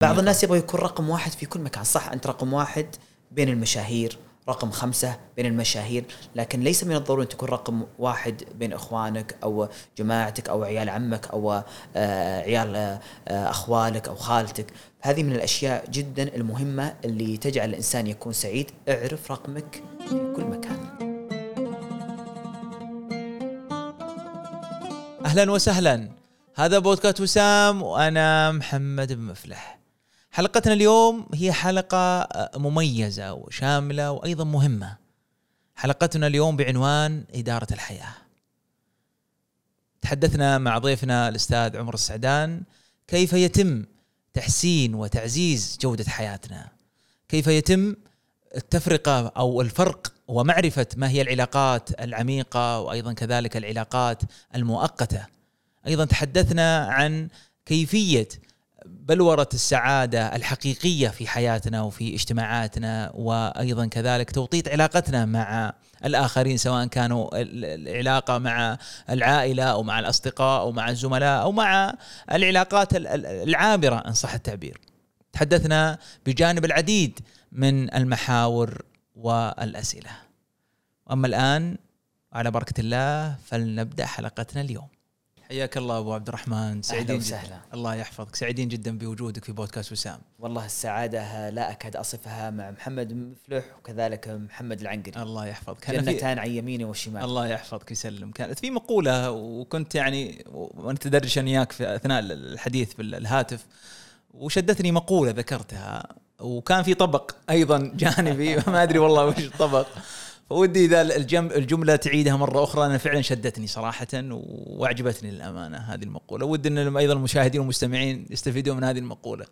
بعض الناس يبغى يكون رقم واحد في كل مكان. صح أنت رقم واحد بين المشاهير رقم خمسة بين المشاهير لكن ليس من الضروري أن تكون رقم واحد بين إخوانك أو جماعتك أو عيال عمك أو آه، عيال آه، أخوالك أو خالتك. هذه من الأشياء جدا المهمة اللي تجعل الإنسان يكون سعيد. اعرف رقمك في كل مكان. أهلا وسهلا. هذا بودكاست وسام وأنا محمد بن مفلح. حلقتنا اليوم هي حلقة مميزة وشاملة وأيضا مهمة. حلقتنا اليوم بعنوان إدارة الحياة. تحدثنا مع ضيفنا الأستاذ عمر السعدان كيف يتم تحسين وتعزيز جودة حياتنا؟ كيف يتم التفرقة أو الفرق ومعرفة ما هي العلاقات العميقة وأيضا كذلك العلاقات المؤقتة؟ أيضا تحدثنا عن كيفية بلورة السعادة الحقيقية في حياتنا وفي اجتماعاتنا وأيضا كذلك توطيط علاقتنا مع الآخرين سواء كانوا العلاقة مع العائلة أو مع الأصدقاء أو مع الزملاء أو مع العلاقات العابرة إن صح التعبير. تحدثنا بجانب العديد من المحاور والأسئلة. أما الآن على بركة الله فلنبدأ حلقتنا اليوم. حياك الله أبو عبد الرحمن. سعيدين وسهلا. الله يحفظك. سعيدين جدا بوجودك في بودكاست وسام. والله السعادة لا أكاد أصفها مع محمد مفلح وكذلك محمد العنقري. الله يحفظك. جنتان عن يميني والشمال الله يحفظك يسلم كانت في مقولة وكنت يعني وأنا تدرج اياك في أثناء الحديث بالهاتف وشدتني مقولة ذكرتها. وكان في طبق أيضا جانبي. ما أدري والله وش الطبق. فودي إذا الجملة تعيدها مرة أخرى أنا فعلا شدتني صراحة وأعجبتني للامانه هذه المقولة. ودي إن أيضا المشاهدين والمستمعين يستفيدون من هذه المقولة.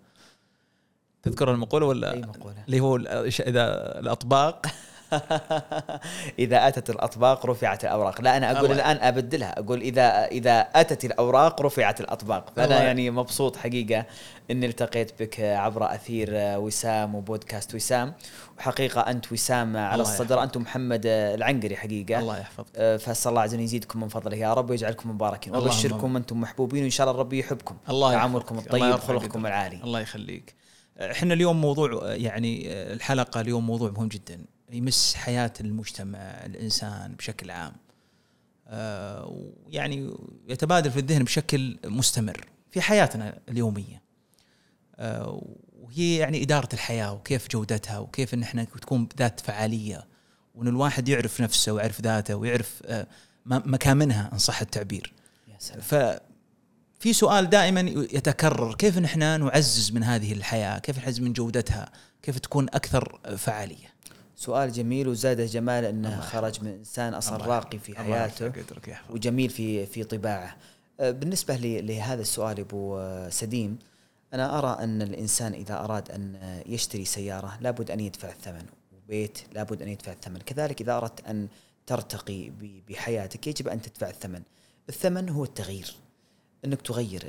تذكر المقولة ولا؟ أي مقولة؟ اللي هو إذا الأطباق اذا أتت الأطباق رفعت الأوراق. لا أنا أقول الآن أبدلها. أقول إذا إذا أتت الأوراق رفعت الأطباق. فأنا يعني مبسوط حقيقة إني التقيت بك عبر أثير وسام وبودكاست وسام. وحقيقة أنت وسام على الصدر أنت محمد العنقري حقيقة. الله يحفظك. أه، فأسأل الله عز وجل يزيدكم من فضله. يا رب ويجعلكم مباركين. وأبشركم أنتم محبوبين وإن شاء الله الرب يحبكم الله تعاملكم الطيب وخلقكم العالي. الله يخليك. إحنا اليوم موضوع يعني الحلقة اليوم موضوع مهم جدا. يمس حياة المجتمع الإنسان بشكل عام. آه، يعني يتبادل في الذهن بشكل مستمر في حياتنا اليومية. آه، وهي يعني إدارة الحياة وكيف جودتها وكيف إن إحنا تكون ذات فعالية. وإن الواحد يعرف نفسه ويعرف ذاته ويعرف آه، مكامنها إن صح التعبير. يا سلام. ففي سؤال دائما يتكرر كيف نحن نعزز من هذه الحياة؟ كيف نعزز من جودتها؟ كيف تكون أكثر فعالية؟ سؤال جميل وزاده جمال إنه خرج من إنسان أصلا راقي في حياته وجميل في في طباعه. أه، بالنسبة لهذا السؤال أبو سديم أنا أرى أن الإنسان إذا أراد أن يشتري سيارة لابد أن يدفع الثمن وبيت لابد أن يدفع الثمن، كذلك إذا أردت أن ترتقي بحياتك يجب أن تدفع الثمن. الثمن هو التغيير. إنك تغير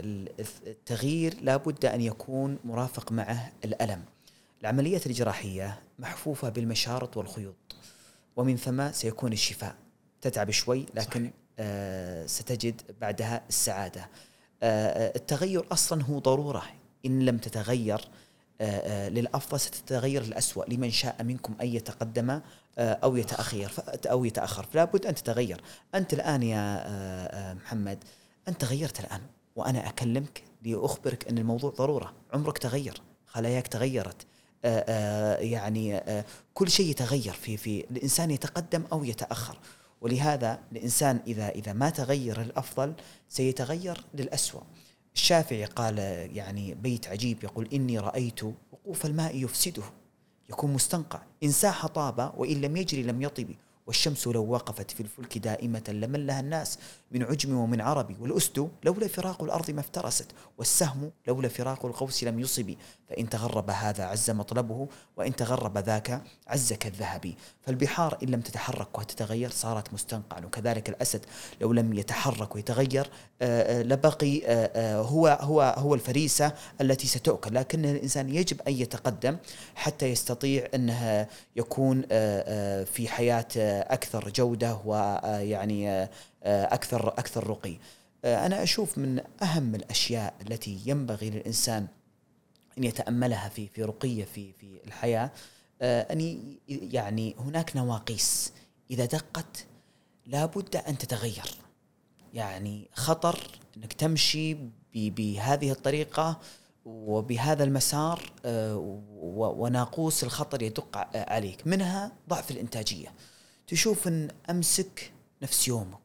التغيير لابد أن يكون مرافق معه الألم. العملية الجراحية محفوفة بالمشارط والخيوط ومن ثم سيكون الشفاء. تتعب شوي لكن آه ستجد بعدها السعادة. آه التغير أصلا هو ضرورة. إن لم تتغير آه, آه، للأفضل ستتغير للأسوأ لمن شاء منكم أن يتقدم آه أو يتأخر أو يتأخر. فلا بد أن تتغير. أنت الآن يا آه, آه، محمد أنت تغيرت الآن وأنا أكلمك لأخبرك أن الموضوع ضرورة. عمرك تغير خلاياك تغيرت. آه، آه، يعني آه، كل شيء يتغير في في الإنسان يتقدم أو يتأخر. ولهذا الإنسان إذا إذا ما تغير الأفضل سيتغير للاسوء الشافعي قال يعني بيت عجيب يقول إني رأيت وقوف الماء يفسده يكون مستنقع. إن ساح طاب وإن لم يجري لم يطب والشمس لو وقفت في الفلك دائمة لملها الناس من عجم ومن عربي والأسد لولا فراق الأرض ما افترست والسهم لولا فراق القوس لم يصب. فإن تغرب هذا عز مطلبه وإن تغرب ذاك عز كالذهب فالبحار إن لم تتحرك وتتغير صارت مستنقعا. وكذلك الأسد لو لم يتحرك ويتغير آه، آه، لبقي آه، هو هو هو الفريسة التي ستؤكل. لكن الإنسان يجب أن يتقدم حتى يستطيع أنها يكون في حياة أكثر جودة ويعني أكثر أكثر رقي. أنا أشوف من أهم الأشياء التي ينبغي للإنسان إن يتأملها في في رقية في في الحياة آه، أن يعني هناك نواقيس. إذا دقت لابد أن تتغير. يعني خطر إنك تمشي بهذه الطريقة وبهذا المسار آه، وناقوس الخطر يدق عليك. منها ضعف الإنتاجية. تشوف إن أمسك نفس يومك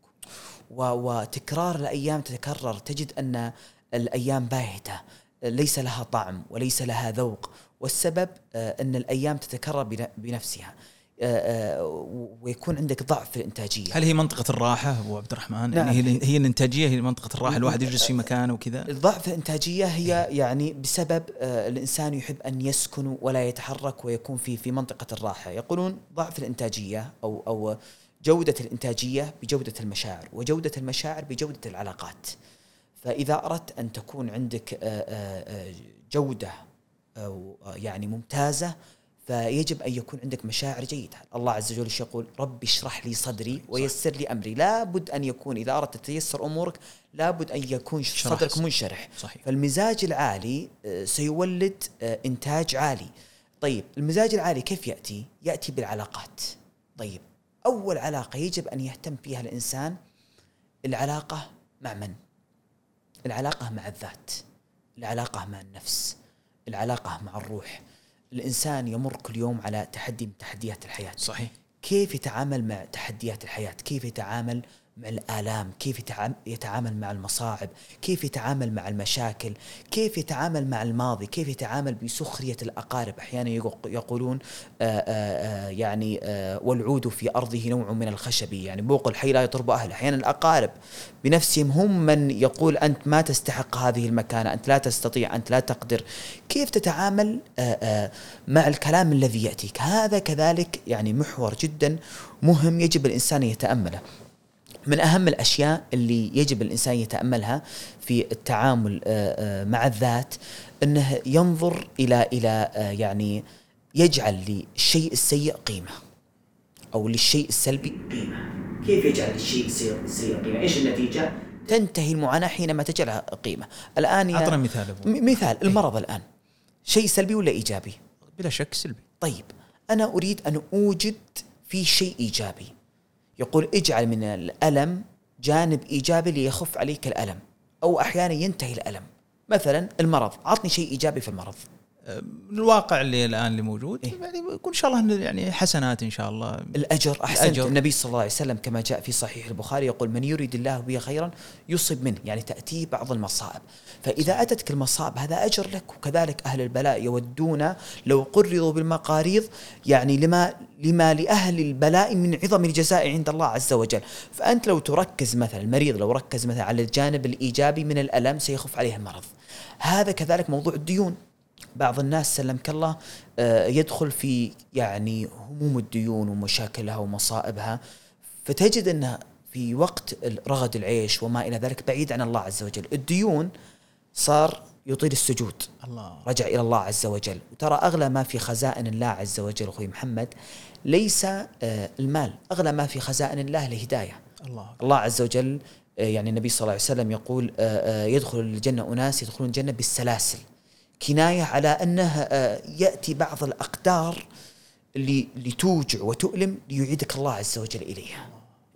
وتكرار الأيام تتكرر. تجد أن الأيام باهتة. ليس لها طعم وليس لها ذوق والسبب آه، أن الأيام تتكرر بنفسها آه، آه، ويكون عندك ضعف في الانتاجيه. هل هي منطقة الراحة أبو عبد الرحمن؟ يعني نعم. يعني هي الإنتاجية هي منطقة الراحة الواحد يجلس في مكانه وكذا؟ الضعف الانتاجيه هي يعني بسبب الإنسان يحب أن يسكن ولا يتحرك ويكون في في منطقة الراحة، يقولون ضعف الإنتاجية أو أو جودة الإنتاجية بجودة المشاعر، وجودة المشاعر بجودة العلاقات. فإذا أردت أن تكون عندك جودة يعني ممتازة فيجب أن يكون عندك مشاعر جيدة، الله عز وجل يقول ربي اشرح لي صدري ويسر لي أمري، لابد أن يكون إذا أردت تتيسر أمورك لابد أن يكون صدرك منشرح. صحيح. فالمزاج العالي آه، سيولد آه، إنتاج عالي. طيب المزاج العالي كيف يأتي؟ يأتي بالعلاقات. طيب أول علاقة يجب أن يهتم فيها الإنسان العلاقة مع من؟ العلاقة مع الذات. العلاقة مع النفس. العلاقة مع الروح. الإنسان يمر كل يوم على تحدي من تحديات الحياة صحيح كيف يتعامل مع تحديات الحياة كيف يتعامل مع الآلام كيف يتعامل مع المصاعب كيف يتعامل مع المشاكل كيف يتعامل مع الماضي كيف يتعامل بسخرية الأقارب. أحيانا يقولون آآ آه، آآ آه، يعني آآ آه، والعود في أرضه نوع من الخشب يعني بوق الحي لا يطرب أهله. أحيانا الأقارب بنفسهم هم من يقول أنت ما تستحق هذه المكانة أنت لا تستطيع أنت لا تقدر. كيف تتعامل مع الكلام الذي يأتيك؟ هذا كذلك يعني محور جدا مهم يجب الإنسان يتأمله. من أهم الأشياء اللي يجب الإنسان يتأملها في التعامل آه، آه، مع الذات إنه ينظر إلى إلى آه، يعني يجعل للشيء السيء قيمة أو للشيء السلبي قيمة. كيف يجعل للشيء السيء قيمة؟ إيش النتيجة؟ تنتهي المعاناة حينما تجعلها قيمة. الآن أعطنا مثال مثال المرض الآن. شيء سلبي ولا إيجابي؟ بلا شك سلبي. طيب أنا أريد أن أوجد في شيء إيجابي. يقول اجعل من الألم جانب إيجابي ليخف عليك الألم أو أحيانا ينتهي الألم. مثلا المرض عطني شيء إيجابي في المرض. الواقع اللي الآن اللي موجود إيه؟ يعني يكون إن شاء الله يعني حسنات إن شاء الله. الأجر أحسنت. الأجر. النبي صلى الله عليه وسلم كما جاء في صحيح البخاري يقول من يريد الله به خيرا يصب منه. يعني تاتيه بعض المصائب. فإذا أتتك المصائب هذا أجر لك وكذلك أهل البلاء يودون لو قرضوا بالمقاريض يعني لما لما لأهل البلاء من عظم الجزاء عند الله عز وجل. فأنت لو تركز مثلا المريض لو ركز مثلا على الجانب الإيجابي من الألم سيخف عليه المرض. هذا كذلك موضوع الديون. بعض الناس سلمك الله آه، يدخل في يعني هموم الديون ومشاكلها ومصائبها فتجد إنه في وقت رغد العيش وما إلى ذلك بعيد عن الله عز وجل، الديون صار يطيل السجود الله رجع إلى الله عز وجل، وترى أغلى ما في خزائن الله عز وجل أخوي محمد ليس آه، المال، أغلى ما في خزائن الله الهدايه. الله الله عز وجل آه، يعني النبي صلى الله عليه وسلم يقول يدخل الجنة أناس يدخلون الجنة بالسلاسل. كناية على انه آه، يأتي بعض الأقدار اللي لتوجع وتؤلم ليعيدك الله عز وجل إليها.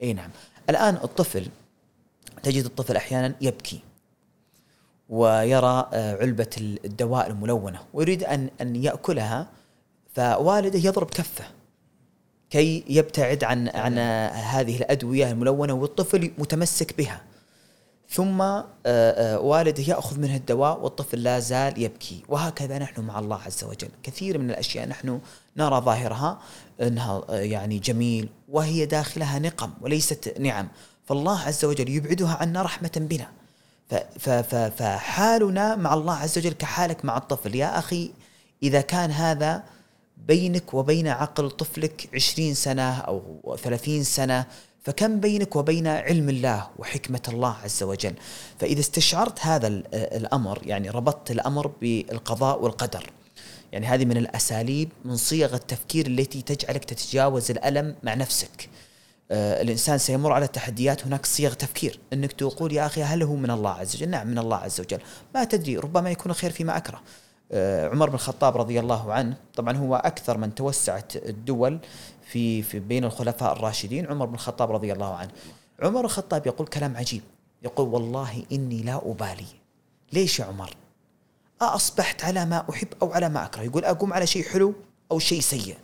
إي نعم. الآن الطفل تجد الطفل أحيانا يبكي ويرى آه، علبة الدواء الملونة ويريد أن أن يأكلها فوالده يضرب كفه كي يبتعد عن عن هذه الأدوية الملونة والطفل متمسك بها. ثم آه، آه، والده يأخذ منه الدواء والطفل لا زال يبكي. وهكذا نحن مع الله عز وجل. كثير من الأشياء نحن نرى ظاهرها أنها آه، يعني جميل وهي داخلها نقم وليست نعم. فالله عز وجل يبعدها عنا رحمة بنا. فحالنا مع الله عز وجل كحالك مع الطفل. يا أخي إذا كان هذا بينك وبين عقل طفلك عشرين سنة أو ثلاثين سنة فكم بينك وبين علم الله وحكمة الله عز وجل؟ فإذا استشعرت هذا الأمر يعني ربطت الأمر بالقضاء والقدر يعني هذه من الأساليب من صيغ التفكير التي تجعلك تتجاوز الألم مع نفسك. آه الإنسان سيمر على التحديات هناك صيغ تفكير أنك تقول يا أخي هل هو من الله عز وجل؟ نعم من الله عز وجل. ما تدري ربما يكون خير فيما أكره. آه، عمر بن الخطاب رضي الله عنه طبعا هو أكثر من توسعت الدول في في بين الخلفاء الراشدين عمر بن الخطاب رضي الله عنه. عمر الخطاب يقول كلام عجيب. يقول والله إني لا أبالي. ليش يا عمر؟ أصبحت على ما أحب أو على ما أكره. يقول أقوم على شيء حلو أو شيء سيء.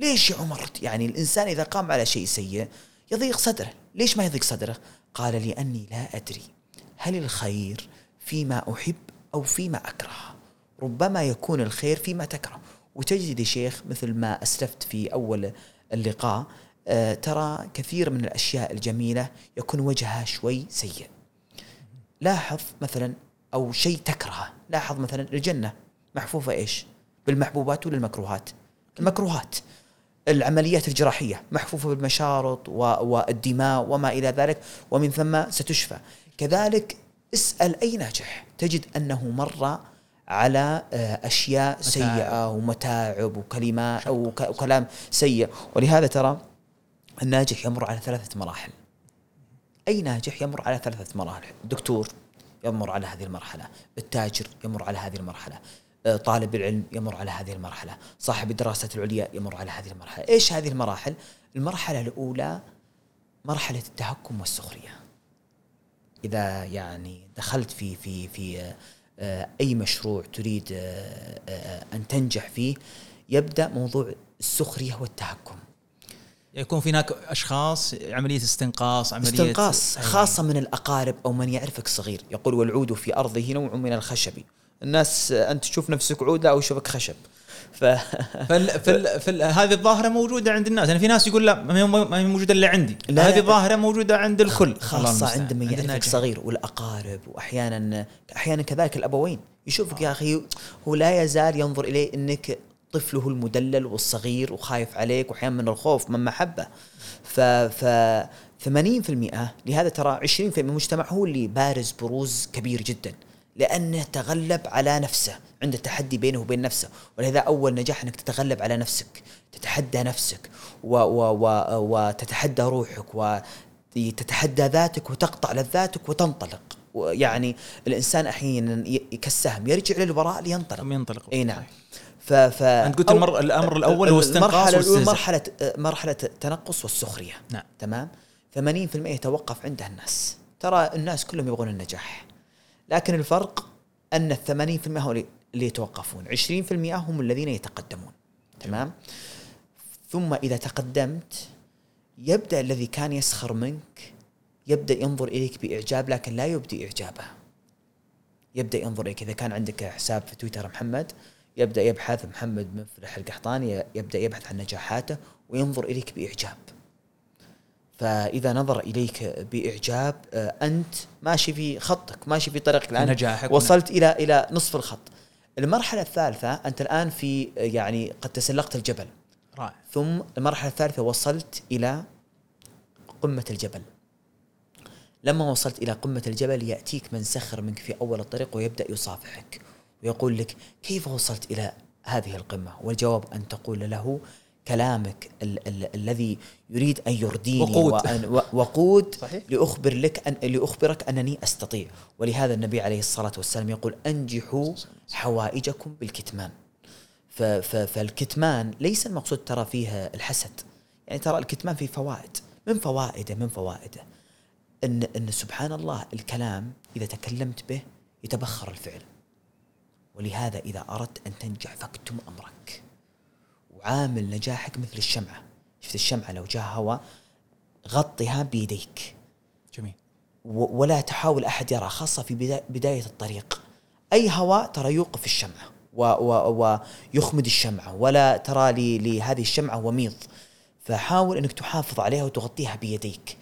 ليش يا عمر؟ يعني الإنسان إذا قام على شيء سيء يضيق صدره. ليش ما يضيق صدره؟ قال لأني لا أدري هل الخير فيما أحب أو فيما أكره. ربما يكون الخير فيما تكره. وتجد يا شيخ مثل ما أسلفت في أول اللقاء آه ترى كثير من الأشياء الجميلة يكون وجهها شوي سيء. لاحظ مثلا أو شيء تكرهه. لاحظ مثلا الجنة محفوفة إيش؟ بالمحبوبات ولا المكروهات. المكروهات العمليات الجراحية محفوفة بالمشارط والدماء وما إلى ذلك ومن ثم ستشفى. كذلك اسأل أي ناجح. تجد أنه مر على آه، أشياء سيئة ومتاعب وكلمات أو كلام سيء. ولهذا ترى الناجح يمر على ثلاثة مراحل. أي ناجح يمر على ثلاثة مراحل؟ دكتور يمر على هذه المرحلة التاجر يمر على هذه المرحلة آه، طالب العلم يمر على هذه المرحلة صاحب الدراسات العليا يمر على هذه المرحلة. إيش هذه المراحل؟ المرحلة الأولى مرحلة التهكم والسخرية. إذا يعني دخلت في في في آه، أي مشروع تريد آه، أن تنجح فيه يبدأ موضوع السخرية والتهكم. يكون في هناك أشخاص عملية استنقاص عملية استنقاص خاصة من الأقارب أو من يعرفك صغير. يقول والعود في أرضه نوع من الخشب. الناس أنت تشوف نفسك عود لا أو يشوفك خشب. ف فل... فل... فل... هذه الظاهرة موجودة عند الناس. يعني في ناس يقول لا ما هي موجودة إلا عندي. لا هذه الظاهره موجودة عند الكل. خاصة عند من يعرفك صغير والأقارب وأحيانا أحيانا كذلك الأبوين. يشوفك يا أخي هو لا يزال ينظر إليه إنك طفله المدلل والصغير وخايف عليك وأحيانا من الخوف من محبة. ف ف 80% لهذا ترى 20% من المجتمع هو اللي بارز بروز كبير جدا. لأنه تغلب على نفسه. عنده تحدي بينه وبين نفسه. ولهذا أول نجاح إنك تتغلب على نفسك تتحدى نفسك و و و وتتحدى روحك وتتحدى ذاتك وتقطع لذاتك وتنطلق. يعني الإنسان أحيانا كالسهم يرجع للوراء لينطلق. ينطلق. أي نعم. ف ف أنت قلت المر الأمر الأول هو استنقاص المرحلة مرحلة مرحلة التنقص والسخرية. نعم. تمام؟ 80% يتوقف عندها الناس. ترى الناس كلهم يبغون النجاح. لكن الفرق أن ال 80% هم اللي يتوقفون 20% هم الذين يتقدمون. تمام؟ ثم إذا تقدمت يبدأ الذي كان يسخر منك يبدأ ينظر إليك بإعجاب لكن لا يبدي إعجابه. يبدأ ينظر إليك. إذا كان عندك حساب في تويتر محمد يبدأ يبحث محمد مفلح القحطاني يبدأ يبحث عن نجاحاته وينظر إليك بإعجاب. فإذا نظر إليك بإعجاب آه، أنت ماشي في خطك ماشي في طريقك الآن. نجاحك. وصلت إلى إلى نصف الخط. المرحلة الثالثة أنت الآن في يعني قد تسلقت الجبل. رائع. ثم المرحلة الثالثة وصلت إلى قمة الجبل. لما وصلت إلى قمة الجبل يأتيك من سخر منك في أول الطريق ويبدأ يصافحك ويقول لك كيف وصلت إلى هذه القمة؟ والجواب أن تقول له كلامك ال- ال- الذي يريد أن يرديني وقود. وأن وقود صحيح؟ لأخبر لك ان لأخبرك أنني أستطيع. ولهذا النبي عليه الصلاة والسلام يقول أنجحوا حوائجكم بالكتمان. فالكتمان ليس المقصود ترى فيه الحسد. يعني ترى الكتمان فيه فوائد من فوائده من فوائده. ان إن سبحان الله الكلام إذا تكلمت به يتبخر الفعل. ولهذا إذا أردت أن تنجح فاكتم أمرك. وعامل نجاحك مثل الشمعة. شفت الشمعة؟ لو جاء هواء غطها بيديك. جميل. ولا تحاول أحد يرى خاصة في بداية الطريق. أي هواء ترى يوقف الشمعة ويخمد الشمعة ولا ترى لهذه الشمعة وميض. فحاول أنك تحافظ عليها وتغطيها بيديك.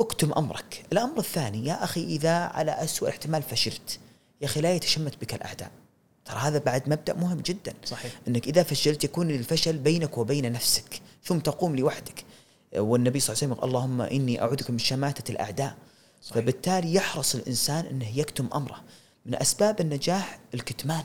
اكتم أمرك. الأمر الثاني يا أخي إذا على أسوأ احتمال فشلت. يا أخي لا يتشمت بك الأعداء. ترى هذا بعد مبدأ مهم جدا. صحيح. إنك إذا فشلت يكون الفشل بينك وبين نفسك ثم تقوم لوحدك. والنبي صلى الله عليه وسلم اللهم إني اعوذك من شماتة الأعداء. صحيح. فبالتالي يحرص الإنسان إنه يكتم أمره. من أسباب النجاح الكتمان.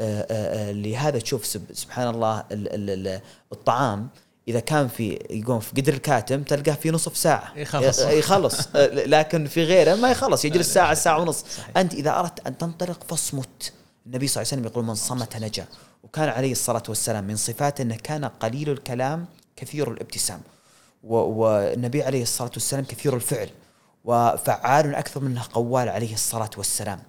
آآ آه، آآ آه، آه، لهذا تشوف سبحان الله ال ال الطعام. إذا كان في يقوم في قدر الكاتم تلقاه في نصف ساعة. يخلص. يخلص لكن في غيره ما يخلص. يجلس ساعة ساعة ونص. صحيح. أنت إذا أردت أن تنطلق فاصمت. النبي صلى الله عليه وسلم يقول من صمت نجا. وكان عليه الصلاة والسلام من صفاته أنه كان قليل الكلام كثير الابتسام. والنبي عليه الصلاة والسلام كثير الفعل. وفعال أكثر منه قوال عليه الصلاة والسلام.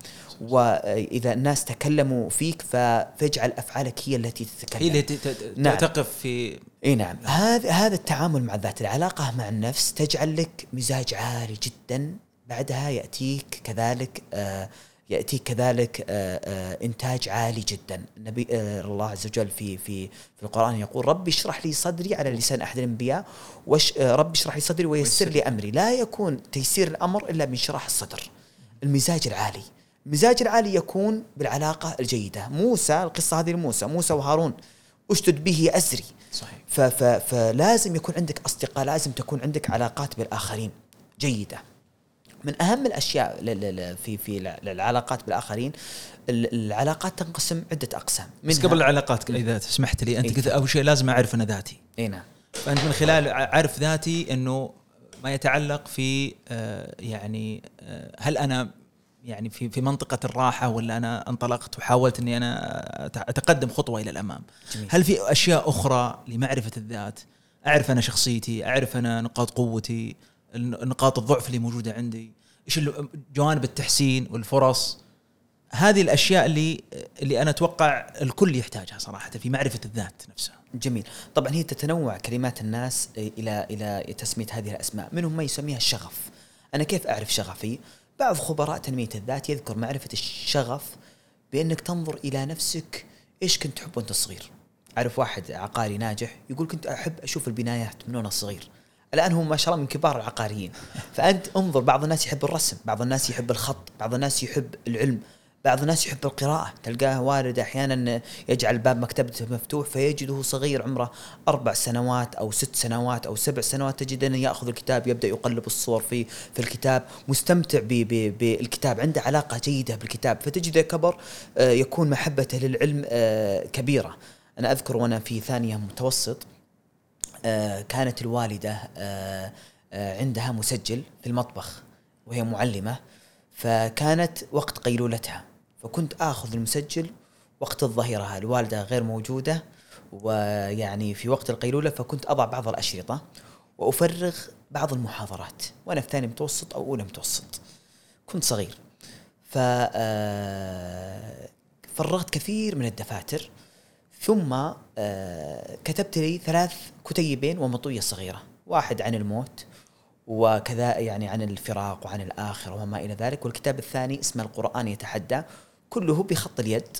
وإذا الناس تكلموا فيك فاجعل أفعالك هي التي تتكلم. هي التي نعم. تقف في إي نعم. هذا هذا التعامل مع الذات العلاقة مع النفس تجعل لك مزاج عالي جدا. بعدها يأتيك كذلك آه يأتي كذلك آه، آه، إنتاج عالي جدا. النبي آه، الله عز وجل في في في القرآن يقول ربي اشرح لي صدري على لسان أحد الأنبياء وش ربي اشرح لي صدري ويسر لي أمري. لا يكون تيسير الأمر إلا بانشراح الصدر. المزاج العالي. المزاج العالي يكون بالعلاقة الجيدة. موسى القصة هذه لموسى. موسى وهارون اشتد به أزري؟ صحيح. فلازم يكون عندك أصدقاء لازم تكون عندك علاقات بالآخرين. جيدة. من أهم الأشياء في في العلاقات بالآخرين العلاقات تنقسم عدة أقسام. بس قبل العلاقات إذا سمحت لي أنت إيه. قلت أول شيء لازم أعرف أنا ذاتي. اي نعم. فأنت من خلال عرف ذاتي إنه ما يتعلق في آه، يعني آه، هل أنا يعني في في منطقة الراحة ولا أنا انطلقت وحاولت إني أنا أتقدم خطوة إلى الأمام. جميل. هل في أشياء أخرى لمعرفة الذات؟ أعرف أنا شخصيتي أعرف أنا نقاط قوتي نقاط الضعف اللي موجودة عندي إيش جوانب التحسين والفرص. هذه الأشياء اللي اللي أنا أتوقع الكل يحتاجها صراحة في معرفة الذات نفسها. جميل. طبعا هي تتنوع كلمات الناس إلى إلى تسمية هذه الأسماء. منهم ما يسميها الشغف. أنا كيف أعرف شغفي؟ بعض خبراء تنمية الذات يذكر معرفة الشغف بأنك تنظر إلى نفسك إيش كنت تحب وأنت صغير. أعرف واحد عقاري ناجح يقول كنت أحب أشوف البنايات من وأنا صغير. الآن هو ما شاء الله من كبار العقاريين. فأنت انظر بعض الناس يحب الرسم بعض الناس يحب الخط بعض الناس يحب العلم بعض الناس يحب القراءة. تلقاه والد أحيانا يجعل باب مكتبته مفتوح فيجده صغير عمره أربع سنوات أو ست سنوات أو سبع سنوات تجد أنه يأخذ الكتاب يبدأ يقلب الصور في في الكتاب مستمتع بالكتاب عنده علاقة جيدة بالكتاب. فتجده كبر آه، يكون محبته للعلم آه، كبيرة. أنا أذكر وأنا في ثانية متوسط كانت الوالدة آه، آه، عندها مسجل في المطبخ وهي معلمة فكانت وقت قيلولتها. فكنت آخذ المسجل وقت الظهيرة الوالدة غير موجودة ويعني في وقت القيلولة فكنت أضع بعض الأشرطة وأفرغ بعض المحاضرات وأنا في ثاني متوسط أو أولى متوسط. كنت صغير. ف فرغت كثير من الدفاتر ثم آه، كتبت لي ثلاث كتيبين ومطوية صغيرة واحد عن الموت وكذا يعني عن الفراق وعن الآخرة وما إلى ذلك والكتاب الثاني اسمه القرآن يتحدى كله بخط اليد.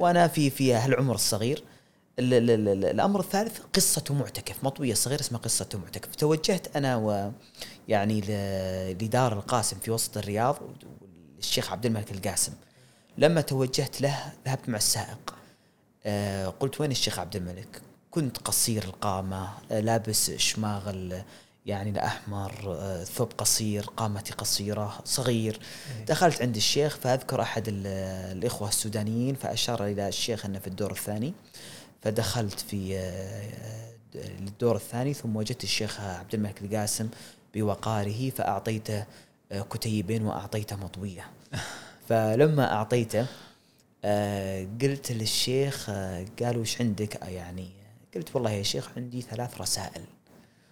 وأنا في في هالعمر الصغير الأمر الثالث قصة معتكف مطوية صغيرة اسمها قصة معتكف. توجهت أنا ويعني لدار القاسم في وسط الرياض الشيخ عبد الملك القاسم. لما توجهت له ذهبت مع السائق. قلت وين الشيخ عبد الملك؟ كنت قصير القامة آه، لابس شماغ يعني الأحمر آه، ثوب قصير قامتي قصيرة صغير. إيه. دخلت عند الشيخ فأذكر أحد الإخوة السودانيين فأشار إلى الشيخ أنه في الدور الثاني. فدخلت في الدور الثاني ثم وجدت الشيخ عبد الملك القاسم بوقاره فأعطيته كتيبين وأعطيته مطوية فلما أعطيته آه قلت للشيخ آه قالوا وش عندك؟ آه يعني قلت والله يا شيخ عندي ثلاث رسائل.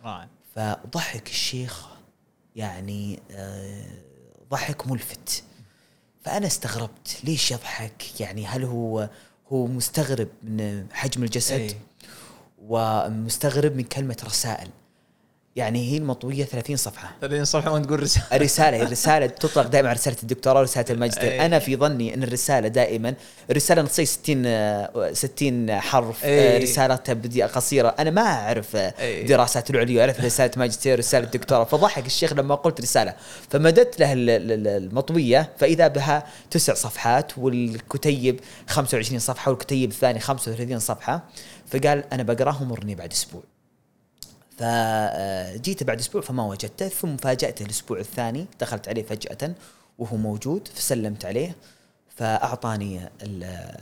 رائع فضحك الشيخ يعني ضحك ملفت. فأنا استغربت ليش يضحك؟ يعني هل هو هو مستغرب من حجم الجسد؟ أي. ومستغرب من كلمة رسائل. يعني هي المطوية 30 صفحة. 30 صفحة وانت تقول رسالة. الرسالة الرسالة تطلق دائما رسالة الدكتوراه ورسالة الماجستير. أيه. أنا في ظني إن الرسالة دائما الرسالة تصير 60 60 حرف أيه. رسالتها قصيرة. أنا ما أعرف أيه. دراسات العليا اعرف رسالة ماجستير ورساله دكتوراه فضحك الشيخ لما قلت رسالة. فمددت له المطوية فإذا بها تسع صفحات والكتيب 25 صفحة والكتيب الثاني 35 صفحة. فقال أنا بقرأهم مرني بعد أسبوع. فجيت بعد أسبوع فما وجدته ثم فاجأته الأسبوع الثاني دخلت عليه فجأة وهو موجود فسلمت عليه فأعطاني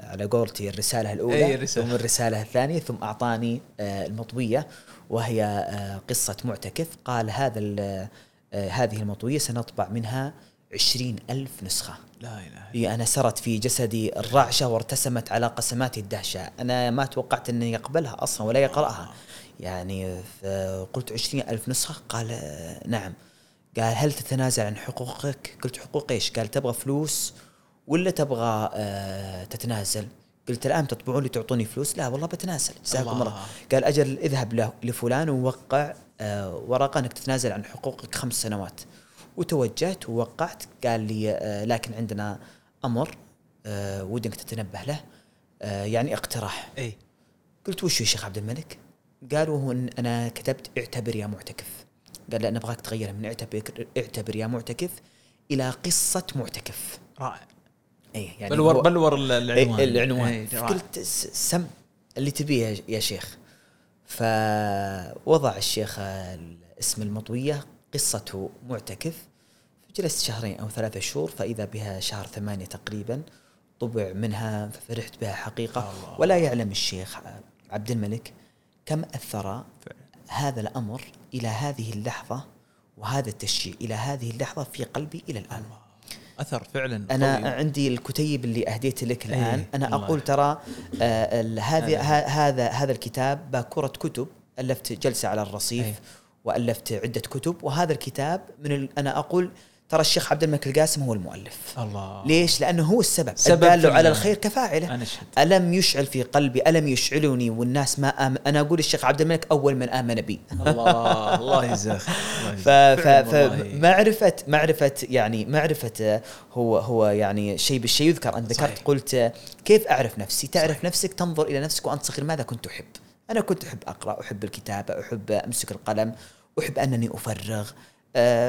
على قولتي الرسالة الأولى أي رسالة. ثم الرسالة الثانية ثم أعطاني آه، المطوية وهي آه، قصة معتكف. قال هذا آه، هذه المطوية سنطبع منها عشرين ألف نسخة. لا إله إلا أنا سرت في جسدي الرعشة وارتسمت على قسمات الدهشة. أنا ما توقعت أني يقبلها أصلا ولا يقرأها. يعني قلت عشرين ألف نسخة؟ قال نعم. قال هل تتنازل عن حقوقك؟ قلت حقوق إيش؟ قال تبغى فلوس ولا تبغى آه تتنازل؟ قلت الآن تطبعون لي تعطوني فلوس؟ لا والله بتنازل. جزاكم الله. قال أجل اذهب لفلان ووقع آه ورقه أنك تتنازل عن حقوقك خمس سنوات. وتوجهت ووقعت. قال لي آه لكن عندنا أمر ودك تتنبه له يعني اقتراح. اي قلت وش يا شيخ عبد الملك؟ قالوا ان أنا كتبت اعتبر يا معتكف. قال لا نبغاك تغيرها من اعتبر اعتبر يا معتكف إلى قصة معتكف. رائع. اي يعني بلور بلور العنوان. العنوان. إيه قلت سم اللي تبيه يا شيخ. فوضع الشيخ اسم المطوية قصة معتكف. جلست شهرين أو ثلاثة شهور فإذا بها شهر ثمانية تقريبا طبع منها ففرحت بها حقيقة. الله. ولا يعلم الشيخ عبد الملك كم أثر هذا الأمر إلى هذه اللحظة وهذا التشجيع إلى هذه اللحظة في قلبي إلى الآن. أثر فعلا أنا طويل. عندي الكتيب اللي اهديت لك الآن. إيه أنا أقول ترى آه هذا. هذا هذا الكتاب باكورة كتب. ألفت جلسة على الرصيف إيه. وألفت عدة كتب. وهذا الكتاب من أنا أقول ترى الشيخ عبد الملك القاسم هو المؤلف. الله. ليش؟ لأنه هو السبب. سبب الدال على الخير كفاعله. أنا ألم يشعل في قلبي؟ ألم يشعلني؟ والناس ما آمن أنا أقول الشيخ عبد الملك أول من آمن بي. الله. الله يجزاك فمعرفة معرفة يعني معرفة هو هو يعني شيء بالشيء يذكر. أنت ذكرت قلت كيف أعرف نفسي؟ تعرف صحيح. نفسك تنظر إلى نفسك وأنت صغير ماذا كنت أحب؟ أنا كنت أحب أقرأ أحب الكتابة أحب أمسك القلم أحب أنني أفرغ. آه،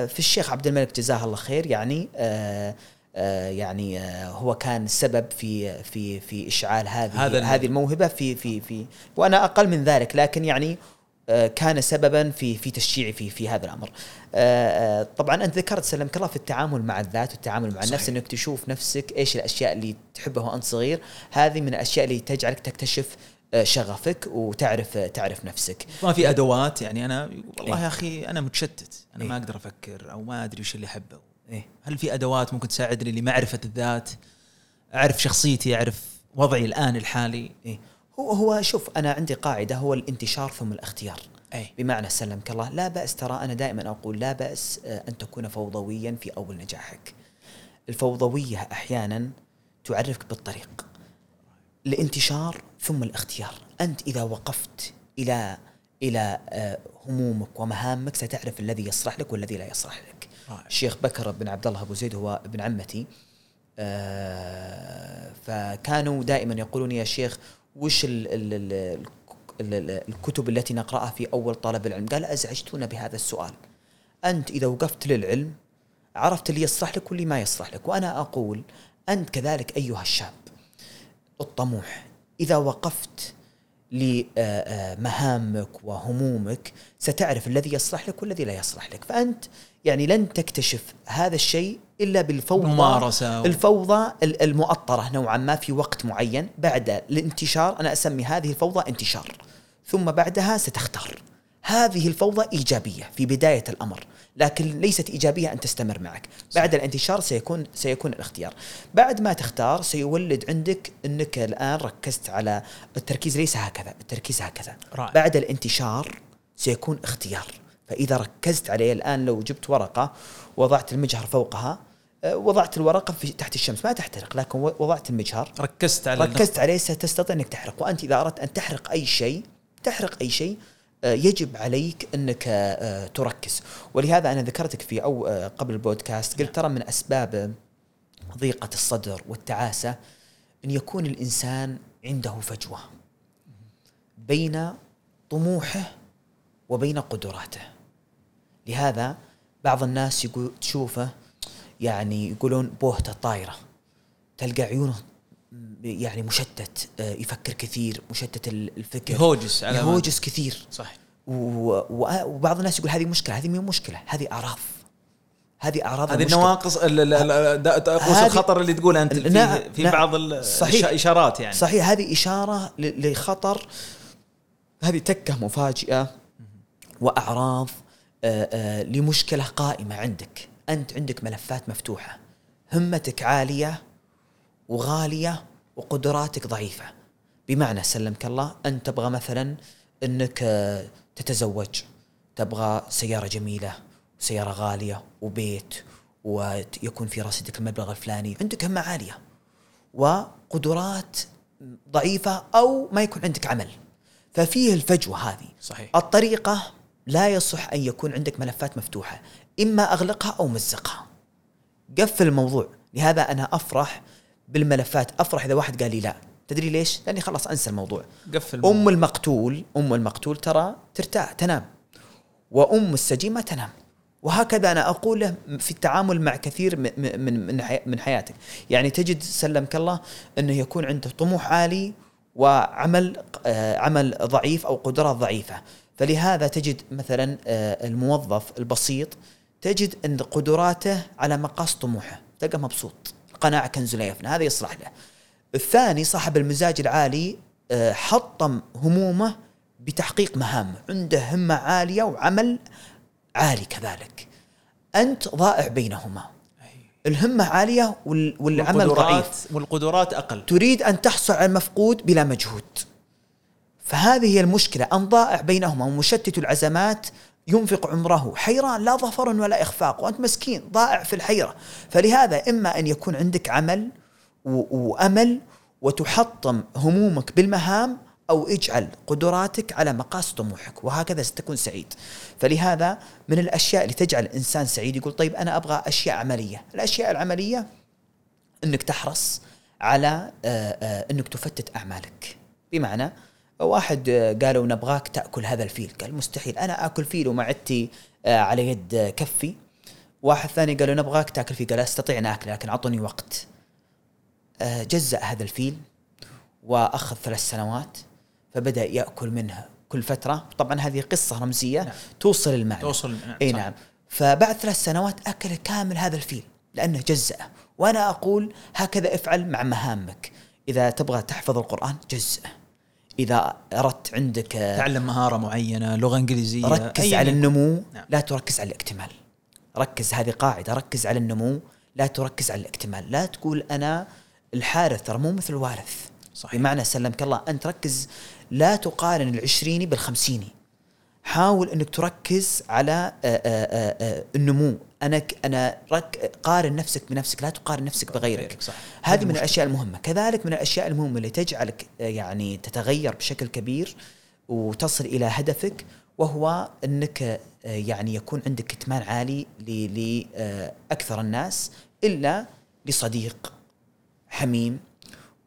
في الشيخ عبد الملك جزاه الله خير يعني آه، آه، يعني هو كان سبب في في في إشعال هذه هذا هذه الموهبة في في في وأنا أقل من ذلك لكن يعني كان سببا في في تشجيعي في في هذا الأمر. طبعا أنت ذكرت سلمك الله في التعامل مع الذات والتعامل مع صحيح. النفس إنك تشوف نفسك إيش الأشياء اللي تحبها وأنت صغير، هذه من الأشياء اللي تجعلك تكتشف آه، شغفك وتعرف تعرف نفسك ما في أدوات يعني أنا والله إيه؟ يا أخي أنا متشتت أنا إيه؟ ما أقدر أفكر أو ما أدري وش اللي أحبه إيه؟ هل في أدوات ممكن تساعدني لمعرفة الذات أعرف شخصيتي أعرف وضعي الآن الحالي إيه؟ هو هو شوف أنا عندي قاعدة هو الانتشار ثم الاختيار أي. بمعنى سلمك الله لا بأس ترى أنا دائما أقول لا بأس آه، أن تكون فوضويا في أول نجاحك الفوضوية أحيانا تعرفك بالطريق الانتشار ثم الاختيار. أنت إذا وقفت إلى إلى آه، همومك ومهامك ستعرف الذي يصلح لك والذي لا يصلح لك. الشيخ بكر بن عبد الله أبو زيد هو ابن عمتي. آه، فكانوا دائما يقولون يا شيخ وش ال ال ال الكتب التي نقرأها في أول طلب العلم؟ قال أزعجتونا بهذا السؤال. أنت إذا وقفت للعلم عرفت اللي يصلح لك واللي ما يصلح لك. وأنا أقول أنت كذلك أيها الشاب الطموح إذا وقفت لمهامك وهمومك ستعرف الذي يصلح لك والذي لا يصلح لك. فأنت يعني لن تكتشف هذا الشيء إلا بالفوضى ممارسة الفوضى المؤطرة نوعا ما في وقت معين. بعد الانتشار أنا أسمي هذه الفوضى انتشار. ثم بعدها ستختار. هذه الفوضى إيجابية في بداية الأمر. لكن ليست إيجابية أن تستمر معك. بعد الانتشار سيكون سيكون الاختيار. بعد ما تختار سيولد عندك أنك الآن ركزت على التركيز ليس هكذا. التركيز هكذا. رأي. بعد الانتشار سيكون اختيار. فإذا ركزت عليه الآن لو جبت ورقة وضعت المجهر فوقها آه، وضعت الورقة في تحت الشمس. ما تحترق لكن وضعت المجهر. ركزت على ركزت عليه ستستطيع أنك تحرق. وأنت إذا أردت أن تحرق أي شيء تحرق أي شيء يجب عليك أنك آه، تركز. ولهذا أنا ذكرتك في أو آه، قبل البودكاست قلت ترى من أسباب ضيقة الصدر والتعاسة أن يكون الإنسان عنده فجوة بين طموحه وبين قدراته. لهذا بعض الناس يقول تشوفه يعني يقولون بوهته طايرة تلقى عيونه يعني مشتت آه، يفكر كثير مشتت الفكر. يهوجس على يهوجس كثير. صح وبعض الناس يقول هذه مشكلة هذه مو مشكلة هذه أعراض. هذه أعراض هذه النواقص قوس الخطر اللي تقول أنت في, نعم في نعم. بعض الاشارات يعني. صحيح هذه إشارة لخطر. هذه تكة مفاجئة وأعراض آه، آه، لمشكلة قائمة عندك. أنت عندك ملفات مفتوحة همتك عالية وغالية وقدراتك ضعيفة. بمعنى سلمك الله انت تبغى مثلا إنك آه، تتزوج تبغى سيارة جميلة سيارة غالية وبيت ويكون في رصيدك المبلغ الفلاني عندك همة عالية وقدرات ضعيفة أو ما يكون عندك عمل. ففيه الفجوة هذه. صحيح. الطريقة لا يصح أن يكون عندك ملفات مفتوحة إما أغلقها أو مزقها. قفل الموضوع. لهذا أنا أفرح بالملفات أفرح إذا واحد قال لي لا. تدري ليش؟ لأني خلاص أنسى الموضوع. قفل. أم المقتول أم المقتول ترى ترتاح تنام. وأم السجين ما تنام. وهكذا أنا أقول له في التعامل مع كثير من من من, من حياتك. يعني تجد سلمك الله أنه يكون عنده طموح عالي وعمل آه، عمل ضعيف أو قدرات ضعيفة. فلهذا تجد مثلا آه، الموظف البسيط تجد أن قدراته على مقاس طموحه. تلقى مبسوط. القناعه كنز يفنى هذا يصلح له. الثاني صاحب المزاج العالي آه، حطم همومه بتحقيق مهامه عنده همة عالية وعمل عالي كذلك. أنت ضائع بينهما. الهمة عالية والعمل ضعيف. والقدرات أقل. تريد أن تحصل على المفقود بلا مجهود. فهذه هي المشكلة أن ضائع بينهما ومشتت العزمات ينفق عمره. حيران لا ظفر ولا إخفاق وأنت مسكين ضائع في الحيرة. فلهذا إما أن يكون عندك عمل وأمل وتحطم همومك بالمهام أو اجعل قدراتك على مقاس طموحك وهكذا ستكون سعيد. فلهذا من الأشياء اللي تجعل الإنسان سعيد يقول طيب أنا أبغى أشياء عملية. الأشياء العملية أنك تحرص على آه، آه، أنك تفتت أعمالك. بمعنى واحد قالوا نبغاك تأكل هذا الفيل. قال مستحيل أنا آكل فيل ومعدتي آه، على قد كفي. واحد ثاني قالوا نبغاك تأكل فيل. قال أستطيع أن آكل لكن اعطوني وقت. جزأ هذا الفيل وأخذ ثلاث سنوات فبدأ يأكل منها كل فترة. طبعا هذه قصة رمزية نعم. توصل المعنى. توصل نعم إي نعم. فبعد ثلاث سنوات أكل كامل هذا الفيل لأنه جزأه وأنا أقول هكذا افعل مع مهامك. إذا تبغى تحفظ القرآن جزأه إذا أردت عندك تعلم مهارة معينة لغة إنجليزية ركز على النمو نعم. لا تركز على الاكتمال. ركز هذه قاعدة ركز على النمو لا تركز على الاكتمال. لا تقول أنا الحارث ترى مو مثل الوارث. صحيح. بمعنى سلمك الله أنت ركز لا تقارن العشريني بالخمسيني. حاول إنك تركز على آه، آه، آه، النمو. أنا أنا رك قارن نفسك بنفسك لا تقارن نفسك بغيرك. صح. هذه من الأشياء المهمة. كذلك من الأشياء المهمة اللي تجعلك يعني تتغير بشكل كبير وتصل إلى هدفك وهو إنك يعني يكون عندك كتمان عالي لاكثر الناس إلا لصديق حميم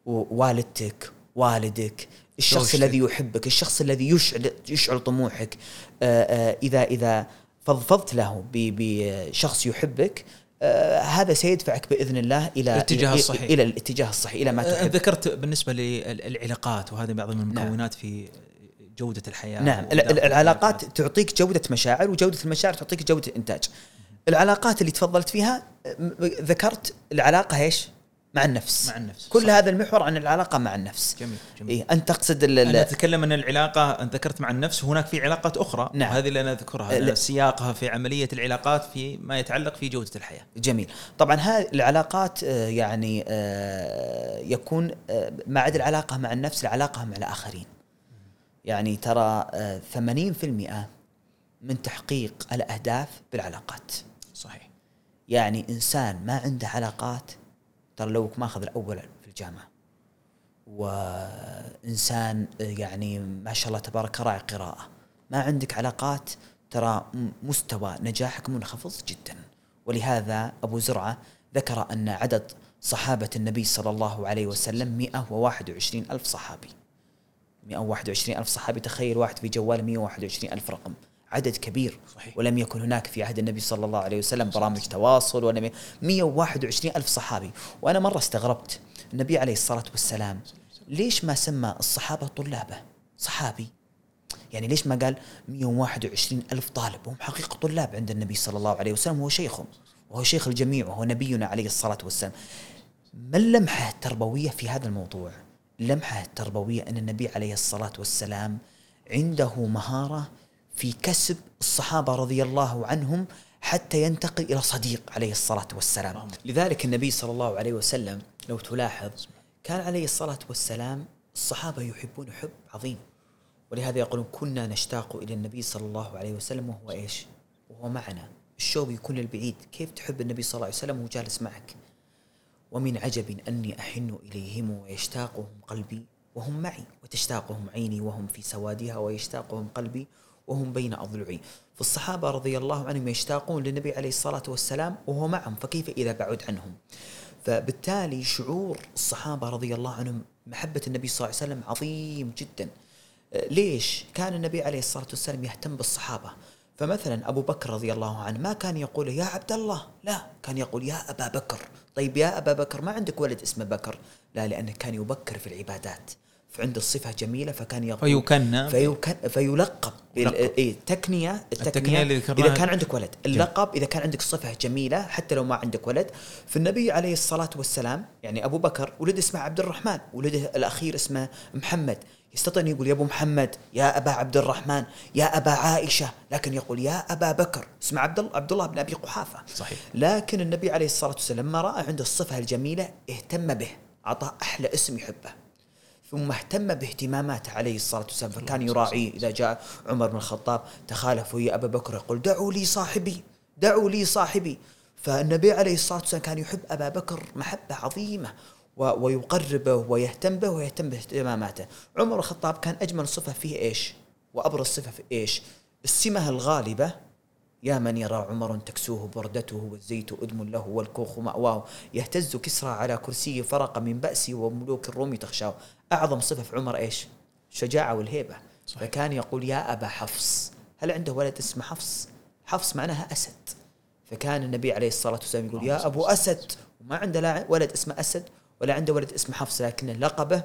ووالدتك والدك الشخص الذي يحبك الشخص الذي يشعل يشعل طموحك إذا إذا فضفضت له بشخص يحبك آه هذا سيدفعك بإذن الله إلى الاتجاه الصحيح. إلى الاتجاه الصحيح إلى ما تحب. ذكرت بالنسبة للعلاقات وهذه بعض المكونات نعم. في جودة الحياة نعم العلاقات تعطيك جودة مشاعر وجودة المشاعر تعطيك جودة الانتاج العلاقات اللي تفضلت فيها ذكرت العلاقة إيش؟ مع النفس. مع النفس كل صح. هذا المحور عن العلاقة مع النفس. جميل جميل. إيه أنت تقصد أنا أتكلم عن العلاقة انت ذكرت مع النفس وهناك في علاقات أخرى نعم. هذه اللي أنا أذكرها سياقها في عملية العلاقات في ما يتعلق في جودة الحياة. جميل. طبعا هذه العلاقات آه، يعني آه، يكون آه، ما عدا العلاقة مع النفس العلاقة مع الآخرين. يعني ترى 80% من تحقيق الأهداف بالعلاقات. صحيح. يعني إنسان ما عنده علاقات ترى لو ماخذ الأول في الجامعة. وإنسان يعني ما شاء الله تبارك راعي قراءة. ما عندك علاقات ترى مستوى نجاحك منخفض جدا. ولهذا أبو زرعة ذكر أن عدد صحابة النبي صلى الله عليه وسلم 121 ألف صحابي. 121 ألف صحابي تخيل واحد في جوال 121 ألف رقم. عدد كبير. صحيح. ولم يكن هناك في عهد النبي صلى الله عليه وسلم برامج تواصل ولا 121 ألف صحابي. وأنا مرة استغربت. النبي عليه الصلاة والسلام ليش ما سمى الصحابة طلابه؟ صحابي. يعني ليش ما قال 121 ألف طالب؟ وهم حقيقة طلاب عند النبي صلى الله عليه وسلم وهو شيخهم. وهو شيخ الجميع وهو نبينا عليه الصلاة والسلام. ما اللمحة التربوية في هذا الموضوع؟ اللمحة التربوية أن النبي عليه الصلاة والسلام عنده مهارة في كسب الصحابة رضي الله عنهم حتى ينتقل إلى صديق عليه الصلاة والسلام. لذلك النبي صلى الله عليه وسلم لو تلاحظ كان عليه الصلاة والسلام الصحابة يحبون حب عظيم. ولهذا يقولون كنا نشتاق إلى النبي صلى الله عليه وسلم وهو إيش؟ وهو معنا. الشوق يكون للبعيد. كيف تحب النبي صلى الله عليه وسلم وهو جالس معك؟ ومن عجب أني أحن إليهم ويشتاقهم قلبي وهم معي. وتشتاقهم عيني وهم في سوادها ويشتاقهم قلبي وهم بين أضلعي فالصحابة رضي الله عنهم يشتاقون للنبي عليه الصلاة والسلام وهو معهم فكيف إذا بعد عنهم؟ فبالتالي شعور الصحابة رضي الله عنهم محبة النبي صلى الله عليه وسلم عظيم جدا. ليش؟ كان النبي عليه الصلاة والسلام يهتم بالصحابة؟ فمثلا أبو بكر رضي الله عنه ما كان يقول يا عبد الله لا كان يقول يا أبا بكر. طيب يا أبا بكر ما عندك ولد اسمه بكر؟ لا لأنه كان يبكر في العبادات. فعنده الصفة جميلة فكان يقول فيكنى. فيكن فيلقب إيه التكنية التكنية, التكنية إذا كان عندك ولد. اللقب إذا كان عندك صفة جميلة حتى لو ما عندك ولد. فالنبي عليه الصلاة والسلام يعني أبو بكر ولد اسمه عبد الرحمن ولده الأخير اسمه محمد. يستطيع أن يقول يا أبو محمد يا أبا عبد الرحمن يا أبا عائشة. لكن يقول يا أبا بكر. اسمه عبد الله عبد الله بن أبي قحافة. صحيح. لكن النبي عليه الصلاة والسلام لما رأى عنده الصفة الجميلة اهتم به أعطاه أحلى اسم يحبه. ثم اهتم باهتماماته عليه الصلاة والسلام فكان يراعيه إذا جاء عمر بن الخطاب تخالف ويا أبا بكر. يقول دعوا لي صاحبي دعوا لي صاحبي. فالنبي عليه الصلاة والسلام كان يحب أبا بكر محبة عظيمة ويقربه ويهتم به ويهتم باهتماماته. عمر الخطاب كان أجمل صفة فيه إيش؟ وأبرز صفة في إيش؟ السمة الغالبة يا من يرى عمر تكسوه بردته والزيت أدم له والكوخ مأواه يهتز كسرى على كرسيه فرق من بأسي وملوك الروم تخشاه. أعظم صفة في عمر إيش؟ الشجاعة والهيبة. صحيح. فكان يقول يا أبا حفص هل عنده ولد اسمه حفص؟ حفص معناها أسد. فكان النبي عليه الصلاة والسلام يقول يا أبو أسد. وما عنده لا ولد اسمه أسد ولا عنده ولد اسمه حفص لكن لقبه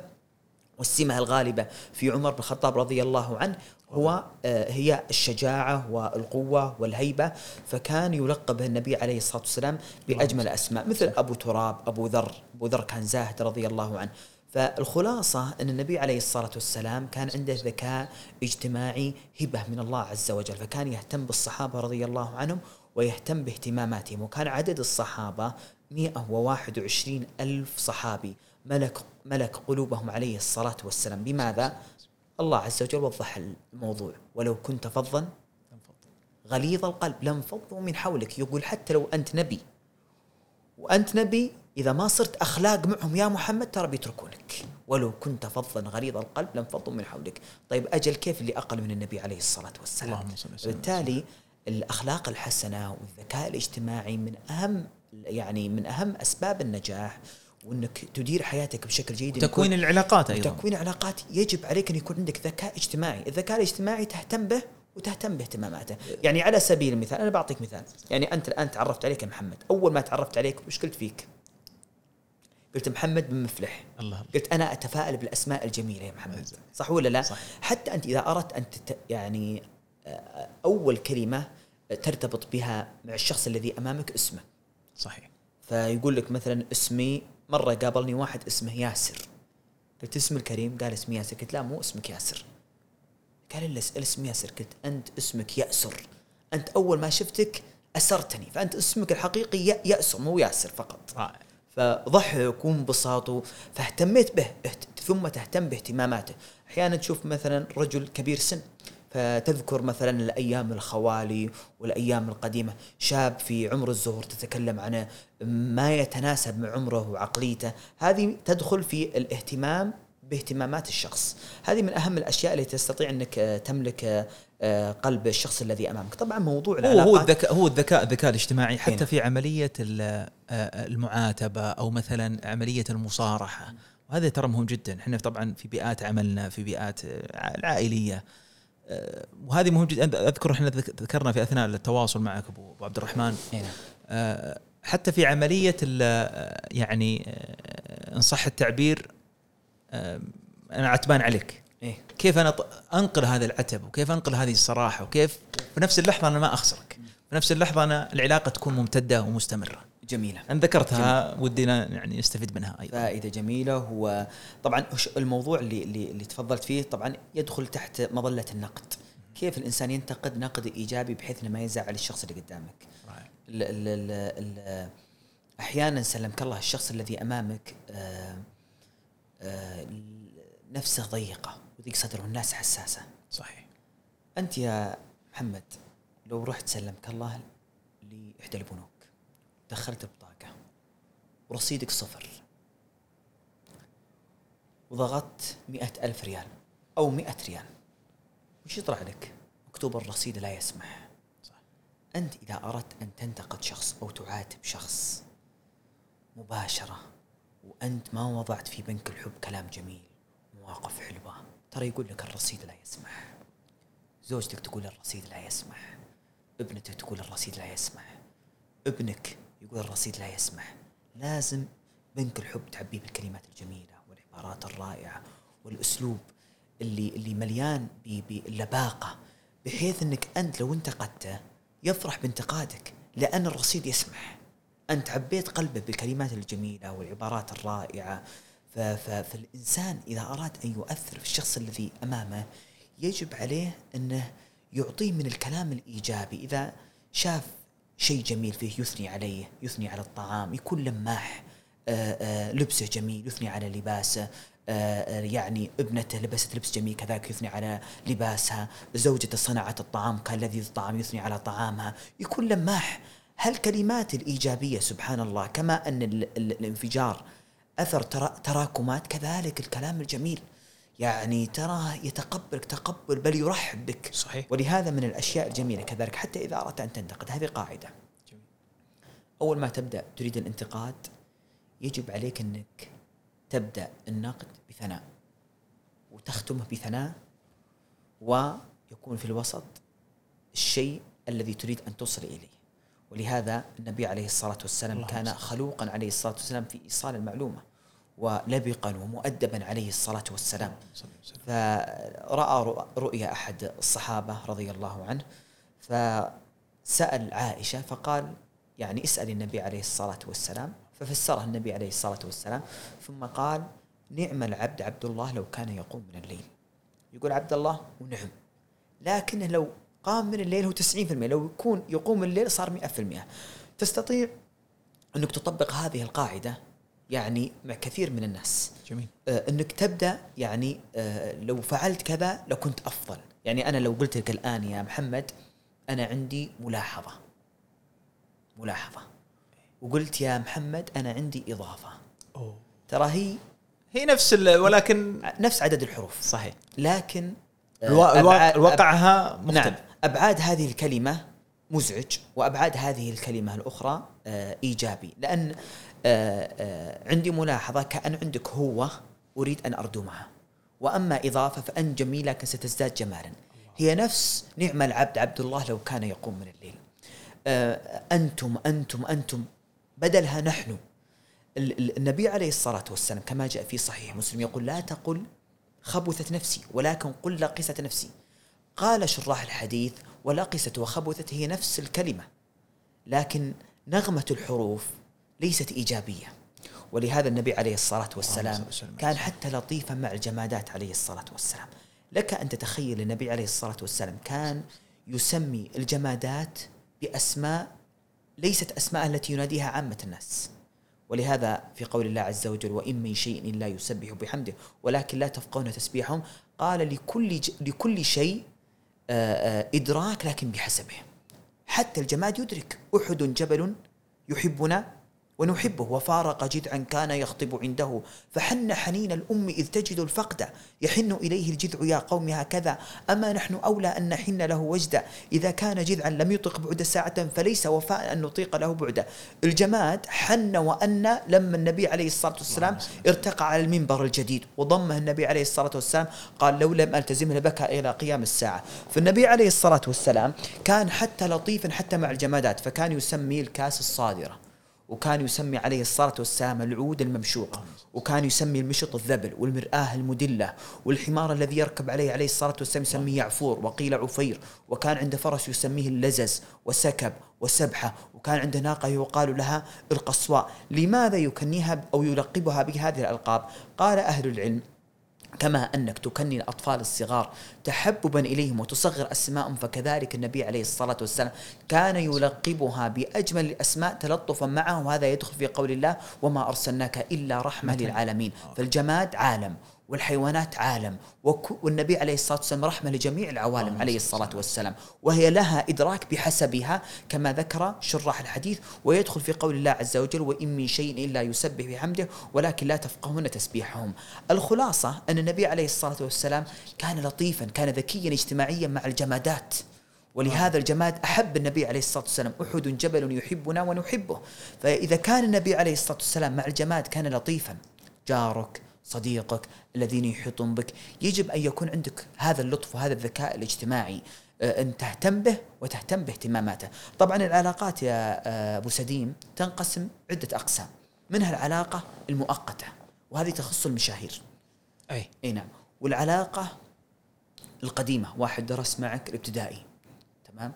والسمة الغالبة في عمر بن الخطاب رضي الله عنه هو آه، هي الشجاعة والقوة والهيبة. فكان يلقب النبي عليه الصلاة والسلام بأجمل أسماء مثل أبو تراب أبو ذر. أبو ذر كان زاهد رضي الله عنه. فالخلاصة أن النبي عليه الصلاة والسلام كان عنده ذكاء اجتماعي هبة من الله عز وجل فكان يهتم بالصحابة رضي الله عنهم ويهتم باهتماماتهم وكان عدد الصحابة 121 ألف صحابي ملك ملك قلوبهم عليه الصلاة والسلام. بماذا؟ الله عز وجل وضح الموضوع. ولو كنت فظا غليظ القلب لانفضوا من حولك. يقول حتى لو أنت نبي وأنت نبي إذا ما صرت أخلاق معهم يا محمد ترى بيتركونك ولو كنت فظا غليظ القلب لانفضوا من حولك. طيب أجل كيف اللي أقل من النبي عليه الصلاة والسلام؟ بالتالي الأخلاق الحسنة والذكاء الاجتماعي من أهم يعني من أهم أسباب النجاح وإنك تدير حياتك بشكل جيد. تكوين العلاقات أيضا. تكوين العلاقات يجب عليك إن يكون عندك ذكاء اجتماعي، الذكاء الاجتماعي تهتم به وتهتم باهتماماته، يعني على سبيل المثال أنا بعطيك مثال، يعني أنت الآن تعرفت عليك يا محمد، أول ما تعرفت عليك وش قلت فيك؟ قلت محمد بن مفلح. الله. قلت أنا أتفائل بالأسماء الجميلة يا محمد. صح ولا لا؟ صح. حتى أنت إذا أردت أن يعني أول كلمة ترتبط بها مع الشخص الذي أمامك اسمه. صحيح. فيقول لك مثلا اسمي مرة قابلني واحد اسمه ياسر. قلت اسم الكريم؟ قال اسمي ياسر. قلت لا مو اسمك ياسر. قال الا اسم ياسر. قلت أنت اسمك يأسر. أنت أول ما شفتك أسرتني. فأنت اسمك الحقيقي يأسر مو ياسر فقط. رائع. فضحك وانبساط فاهتميت به ثم تهتم باهتماماته. أحيانا تشوف مثلا رجل كبير سن فتذكر مثلا الأيام الخوالي والأيام القديمة. شاب في عمر الزهور تتكلم عن ما يتناسب مع عمره وعقليته. هذه تدخل في الاهتمام باهتمامات الشخص. هذه من أهم الأشياء اللي تستطيع أنك تملك آه، قلب الشخص الذي أمامك. طبعا موضوع هو هو الذكاء هو الذكاء الذكاء الاجتماعي حتى في عملية آه، المعاتبة أو مثلا عملية المصارحة. وهذا ترى مهم جدا. إحنا طبعا في بيئات عملنا في بيئات العائلية. آه، وهذه مهم جدا. أذكر إحنا ذكرنا في أثناء التواصل معك ابو عبد الرحمن. آه، حتى في عملية يعني آه، إن صح التعبير أنا عتبان عليك. إيه؟ كيف أنا أنقل هذا العتب وكيف أنقل هذه الصراحة وكيف في نفس اللحظة أنا ما أخسرك. في نفس اللحظة أنا العلاقة تكون ممتدة ومستمرة. جميلة. أنا ذكرتها ودينا يعني نستفيد منها أيضا. فائدة جميلة هو طبعا الموضوع اللي اللي, اللي تفضلت فيه طبعا يدخل تحت مظلة النقد. كيف الإنسان ينتقد نقد إيجابي بحيث إنه ما يزعل الشخص اللي قدامك؟ أحيانا سلمك الله الشخص الذي أمامك آه، نفسه ضيقة وضيق صدره الناس حساسة. صحيح. أنت يا محمد لو رحت سلمك الله لإحدى البنوك دخلت بطاقة ورصيدك صفر وضغطت مئة ألف ريال أو مئة ريال وش يطلع لك؟ مكتوب الرصيد لا يسمح. صح. أنت إذا أردت أن تنتقد شخص أو تعاتب شخص مباشرة وأنت ما وضعت في بنك الحب كلام جميل مواقف حلوة. ترى يقول لك الرصيد لا يسمح. زوجتك تقول الرصيد لا يسمح. ابنتك تقول الرصيد لا يسمح. ابنك يقول الرصيد لا يسمح. لازم بنك الحب تعبيه بالكلمات الجميلة والعبارات الرائعة والأسلوب اللي اللي مليان باللباقة بحيث إنك أنت لو انتقدته يفرح بانتقادك لأن الرصيد يسمح. أنت عبيت قلبه بالكلمات الجميلة والعبارات الرائعة. فالإنسان إذا أراد أن يؤثر في الشخص الذي أمامه يجب عليه أنه يعطيه من الكلام الإيجابي. إذا شاف شيء جميل فيه يثني عليه يثني على الطعام يكون لماح آه، آه، لبسه جميل يثني على لباسه آه، يعني ابنته لبست لبس جميل كذلك يثني على لباسها زوجته صنعت الطعام كان لذيذ الطعام يثني على طعامها. يكون لماح هالكلمات الإيجابية سبحان الله كما أن الانفجار أثر تراكمات كذلك الكلام الجميل. يعني تراه يتقبلك تقبل بل يرحب بك صحيح. ولهذا من الأشياء الجميلة كذلك حتى إذا أردت أن تنتقد. هذه قاعدة. جميل. أول ما تبدأ تريد الانتقاد يجب عليك أنك تبدأ النقد بثناء وتختمه بثناء ويكون في الوسط الشيء الذي تريد أن تصل إليه. ولهذا النبي عليه الصلاة والسلام كان خلوقا عليه الصلاة والسلام في إيصال المعلومة ولبقا ومؤدبا عليه الصلاة والسلام. فرأى رؤيا أحد الصحابة رضي الله عنه فسأل عائشة فقال يعني اسأل النبي عليه الصلاة والسلام ففسرها النبي عليه الصلاة والسلام ثم قال نعم العبد عبد الله لو كان يقوم من الليل. يقول عبد الله ونعم لكنه لو قام من الليل هو 90% لو يكون يقوم الليل صار 100% تستطيع أنك تطبق هذه القاعدة يعني مع كثير من الناس. جميل. آه أنك تبدأ يعني آه لو فعلت كذا لكنت أفضل. يعني أنا لو قلت لك الآن يا محمد أنا عندي ملاحظة. ملاحظة. وقلت يا محمد أنا عندي إضافة. أوه. ترى هي هي نفس ولكن نفس عدد الحروف. صحيح. لكن آه الواقعها مختلف. نعم. أبعاد هذه الكلمة مزعج وأبعاد هذه الكلمة الأخرى آه إيجابي. لأن آه آه عندي ملاحظة كأن عندك هو أريد أن اردمها وأما إضافة فانت جميل لكن ستزداد جمالا. هي نفس نعم العبد عبد الله لو كان يقوم من الليل. أنتم أنتم أنتم. بدلها نحن. النبي عليه الصلاة والسلام كما جاء في صحيح مسلم يقول لا تقل خبثت نفسي ولكن قل لقست نفسي. قال شراح الحديث ولقست وخبثت هي نفس الكلمة لكن نغمة الحروف ليست إيجابية. ولهذا النبي عليه الصلاة والسلام كان حتى لطيفا مع الجمادات عليه الصلاة والسلام. لك أن تتخيل النبي عليه الصلاة والسلام كان يسمي الجمادات بأسماء ليست أسماء التي يناديها عامة الناس. ولهذا في قول الله عز وجل وإن من شيء لا يسبح بحمده ولكن لا تفقون تسبيحهم قال لكل لكل شيء إدراك لكن بحسبه. حتى الجماد يدرك. أحد جبل يحبنا ونحبه وفارق جذعا كان يخطب عنده. فحن حنين الأم إذ تجد الفقد. يحن إليه الجذع يا قوم هكذا. أما نحن أولى أن نحن له وجدا إذا كان جذعا لم يطق بعد ساعة فليس وفاء أن نطيق له بعدا الجماد حن وأن لما النبي عليه الصلاة والسلام ارتقى على المنبر الجديد. وضمه النبي عليه الصلاة والسلام قال لو لم ألتزمه لبكى إلى قيام الساعة. فالنبي عليه الصلاة والسلام كان حتى لطيفا حتى مع الجمادات فكان يسمي الكاس الصادرة. وكان يسمي عليه الصلاة والسلام العود الممشوق وكان يسمي المشط الذبل والمرآة المدلة والحمار الذي يركب عليه عليه الصلاة والسلام يسميه يعفور وقيل عفير وكان عنده فرس يسميه اللزز وسكب وسبحة وكان عنده ناقة يقال لها القصواء. لماذا يكنيها أو يلقبها بهذه الألقاب؟ قال أهل العلم كما أنك تكني الأطفال الصغار تحببا إليهم وتصغر أسماءهم فكذلك النبي عليه الصلاة والسلام كان يلقبها بأجمل الأسماء تلطفا معهم وهذا يدخل في قول الله وما أرسلناك إلا رحمة للعالمين. فالجماد عالم. والحيوانات عالم. والنبي عليه الصلاة والسلام رحمة لجميع العوالم عليه الصلاة والسلام. وهي لها إدراك بحسبها كما ذكر شراح الحديث ويدخل في قول الله عز وجل وإن من شيء إلا يسبح بحمده ولكن لا تفقهون تسبيحهم. الخلاصة أن النبي عليه الصلاة والسلام كان لطيفا كان ذكيا اجتماعيا مع الجمادات. ولهذا الجماد أحب النبي عليه الصلاة والسلام. أحد جبل يحبنا ونحبه. فإذا كان النبي عليه الصلاة والسلام مع الجماد كان لطيفا. جارك صديقك الذين يحيطون بك. يجب أن يكون عندك هذا اللطف وهذا الذكاء الاجتماعي آه، أن تهتم به وتهتم باهتماماته. طبعا العلاقات يا آه، أبو سديم تنقسم عدة أقسام. منها العلاقة المؤقتة وهذه تخص المشاهير. أي. أي نعم. والعلاقة القديمة واحد درس معك الابتدائي تمام؟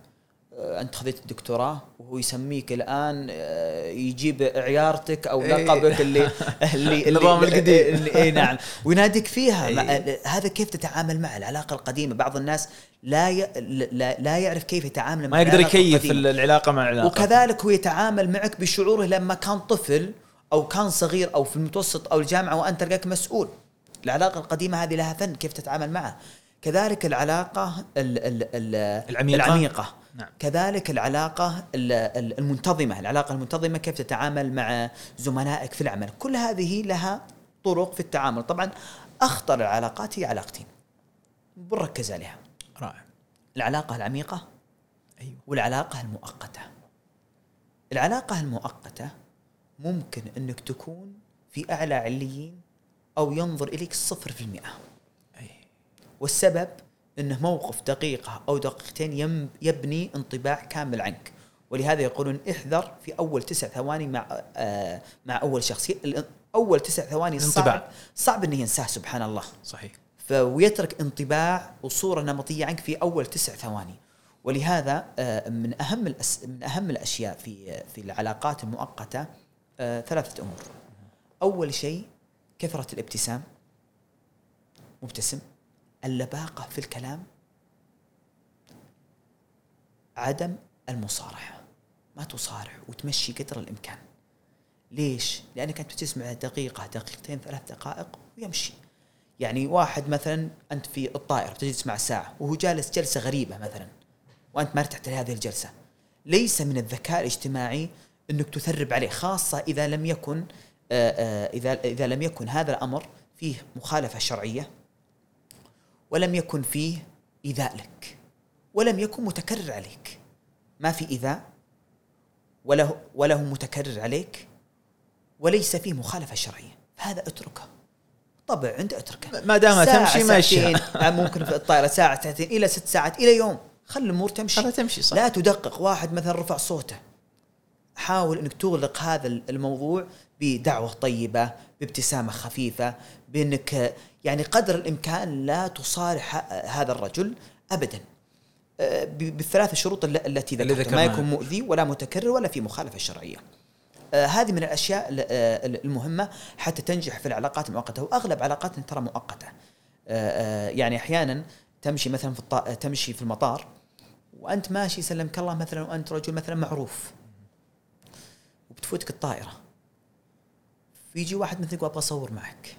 أنت خذيت الدكتوراه وهو يسميك الآن آه، يجيب عيارتك أو إيه. لقبك اللي اللي النظام القديم. اللي اي نعم. ويناديك فيها. إيه. هذا كيف تتعامل مع العلاقة القديمة؟ بعض الناس لا ي... لا, لا يعرف كيف يتعامل مع ما يقدر يكيف العلاقة مع العلاقة. وكذلك هو يتعامل معك بشعوره لما كان طفل أو كان صغير أو في المتوسط أو الجامعة وأنت تلقاك مسؤول. العلاقة القديمة هذه لها فن كيف تتعامل معها. كذلك العلاقة ال ال ال العميقة, العميقة. نعم. كذلك العلاقة المنتظمة العلاقة المنتظمة كيف تتعامل مع زملائك في العمل. كل هذه لها طرق في التعامل. طبعا أخطر العلاقات هي علاقتين. بنركز عليها. رائع. العلاقة العميقة أيوة. والعلاقة المؤقتة. العلاقة المؤقتة ممكن أنك تكون في أعلى عليين أو ينظر إليك صفر في المئة. والسبب إنه موقف دقيقة أو دقيقتين يبني انطباع كامل عنك. ولهذا يقولون احذر في أول تسع ثواني مع آه مع أول شخص. أول تسع ثواني صعب صعب إنه ينساه سبحان الله. صحيح. ويترك انطباع وصورة نمطية عنك في أول تسع ثواني. ولهذا آه من أهم الأس من أهم الأشياء في في العلاقات المؤقتة آه ثلاثة أمور. أول شيء كثرة الابتسام. مبتسم. اللباقة في الكلام عدم المصارحة. ما تصارح وتمشي قدر الإمكان. ليش؟ لأنك أنت تسمع دقيقة دقيقتين ثلاث دقائق ويمشي. يعني واحد مثلا أنت في الطائرة تجلس مع ساعة وهو جالس جلسة غريبة مثلا وأنت ما ارتحت لهذه الجلسة. ليس من الذكاء الاجتماعي أنك تثرب عليه خاصة إذا لم يكن آآ آآ إذا إذا لم يكن هذا الأمر فيه مخالفة شرعية. ولم يكن فيه إيذاء لك ولم يكن متكرر عليك. ما في إيذاء؟ وله وله متكرر عليك وليس فيه مخالفة شرعية. فهذا اتركه. طبع انت اتركه. ما دام تمشي ماشي. ممكن في الطائرة ساعة ساعتين إلى ست ساعات إلى يوم. خلي الأمور تمشي. تمشي صح. لا تدقق واحد مثلا رفع صوته. حاول إنك تغلق هذا الموضوع بدعوة طيبة بابتسامة خفيفة بإنك يعني قدر الإمكان لا تصارح هذا الرجل ابدا. آه، بالثلاث شروط التي ذكرتها ما يكون مؤذي ولا متكرر ولا في مخالفة شرعية. آه، هذه من الأشياء آه، المهمة حتى تنجح في العلاقات المؤقته وأغلب علاقاتنا ترى مؤقتة. يعني أحيانا تمشي مثلا في الط... تمشي في المطار وأنت ماشي سلمك الله مثلا وأنت رجل مثلا معروف. وبتفوتك الطائرة. فيجي واحد مثلك وأبغى أصور معك.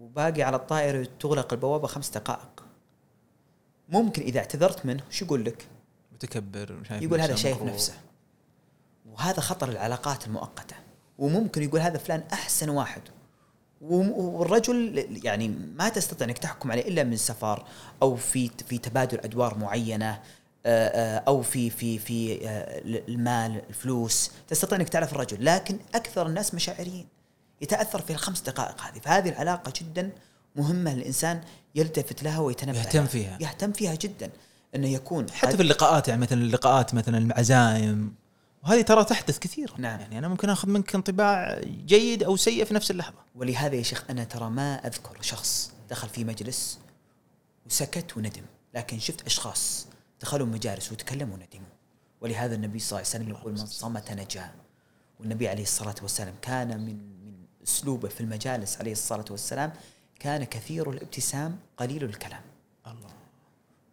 وباقي على الطائرة تغلق البوابة خمس دقائق. ممكن إذا اعتذرت منه شو يقول لك؟ متكبر شايف يقول هذا شايف نفسه. وهذا خطر العلاقات المؤقتة. وممكن يقول هذا فلان أحسن واحد. والرجل يعني ما تستطيع إنك تحكم عليه إلا من سفر أو في في تبادل أدوار معينة أو في في في المال الفلوس. تستطيع إنك تعرف الرجل. لكن أكثر الناس مشاعريين. يتأثر في الخمس دقائق هذه. فهذه العلاقة جدا مهمة الإنسان يلتفت لها ويتنبه يهتم فيها. يهتم فيها جدا إنه يكون حتى في اللقاءات يعني مثلا اللقاءات مثلا العزايم. وهذه ترى تحدث كثير نعم. يعني أنا ممكن آخذ منك انطباع جيد أو سيء في نفس اللحظة. ولهذا يا شيخ أنا ترى ما أذكر شخص دخل في مجلس وسكت وندم لكن شفت أشخاص دخلوا مجالس وتكلموا وندموا. ولهذا النبي صلى الله عليه وسلم يقول من صمت نجا والنبي عليه الصلاة والسلام كان من أسلوبه في المجالس عليه الصلاة والسلام كان كثير الابتسام قليل الكلام. الله.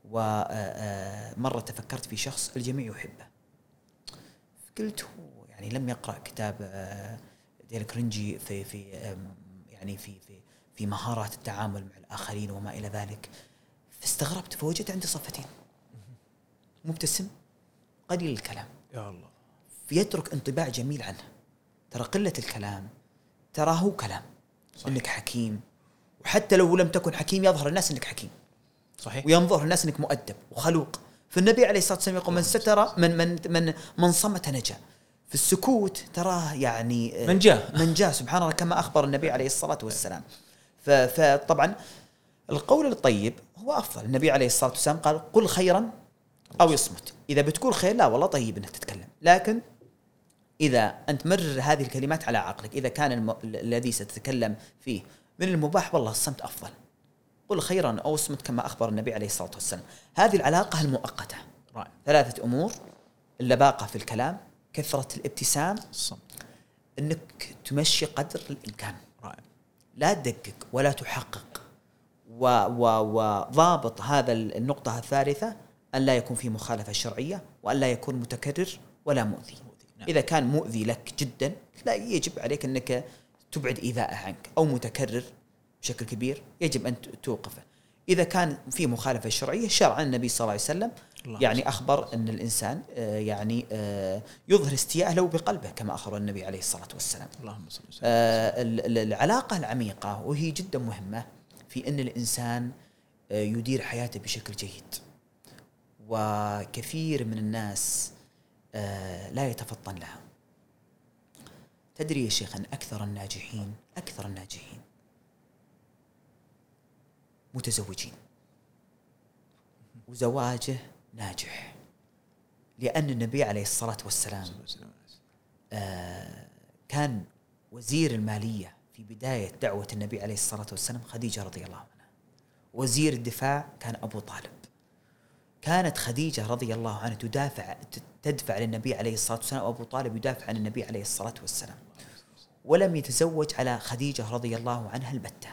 ومرة تفكرت في شخص الجميع يحبه. قلت هو يعني لم يقرأ كتاب ديل كرنجي في في يعني في في في مهارات التعامل مع الآخرين وما إلى ذلك. فاستغربت فوجدت عندي صفتين. مبتسم قليل الكلام. يا الله. يترك انطباع جميل عنه. ترى قلة الكلام ترى هو كلام صحيح. إنك حكيم. وحتى لو لم تكن حكيم يظهر الناس إنك حكيم. صحيح. وينظر الناس إنك مؤدب وخلوق. فالنبي عليه الصلاة والسلام يقول من ستر من من من من صمت نجا. في السكوت تراه يعني من جاء. من جاء سبحان الله كما أخبر النبي عليه الصلاة والسلام. فطبعا القول الطيب هو أفضل. النبي عليه الصلاة والسلام قال قل خيرا أو يصمت. إذا بتقول خير لا والله طيب إنك تتكلم. لكن إذا أنت مرر هذه الكلمات على عقلك إذا كان الم... الذي ستتكلم فيه. من المباح والله الصمت أفضل. قل خيرا أو اصمت كما أخبر النبي عليه الصلاة والسلام. هذه العلاقة المؤقتة. رائع. ثلاثة أمور. اللباقة في الكلام كثرة الابتسام الصمت إنك تمشي قدر الإمكان. رائع. لا تدقق ولا تحقق. وضابط هذا النقطة الثالثة أن لا يكون في مخالفة شرعية وأن لا يكون متكرر ولا مؤذي. نعم. إذا كان مؤذي لك جدا لا يجب عليك أنك تبعد إيذاءه عنك أو متكرر بشكل كبير يجب أن توقفه. إذا كان في مخالفة شرعية شرعا النبي صلى الله عليه وسلم الله يعني أخبر أن الإنسان آه، يعني آه، يظهر استياءه له بقلبه كما أخبر النبي عليه الصلاة والسلام. اللهم صل وسلم. آه، العلاقة العميقة وهي جدا مهمة في أن الإنسان يدير حياته بشكل جيد. وكثير من الناس لا يتفطن لها. تدري يا شيخ أن أكثر الناجحين أكثر الناجحين متزوجين. وزواجه ناجح. لأن النبي عليه الصلاة والسلام آه، كان وزير المالية في بداية دعوة النبي عليه الصلاة والسلام خديجة رضي الله عنها. وزير الدفاع كان أبو طالب. كانت خديجة رضي الله عنها تدافع تدفع للنبي عليه الصلاة والسلام وأبو طالب يدافع عن النبي عليه الصلاة والسلام. ولم يتزوج على خديجة رضي الله عنها البتة.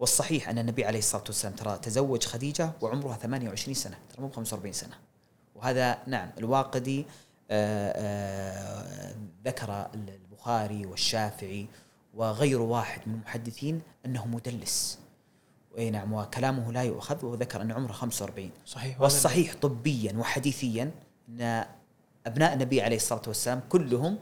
والصحيح أن النبي عليه الصلاة والسلام ترى تزوج خديجة وعمرها 28 سنة ترى مو 45 سنة. وهذا نعم الواقدي آآ آه، آآ آه، ذكر البخاري والشافعي وغير واحد من المحدثين أنه مدلس. أي نعم وكلامه لا يؤخذ وذكر أن عمره 45 صحيح والصحيح طبيا وحديثيا إن أبناء النبي عليه الصلاة والسلام كلهم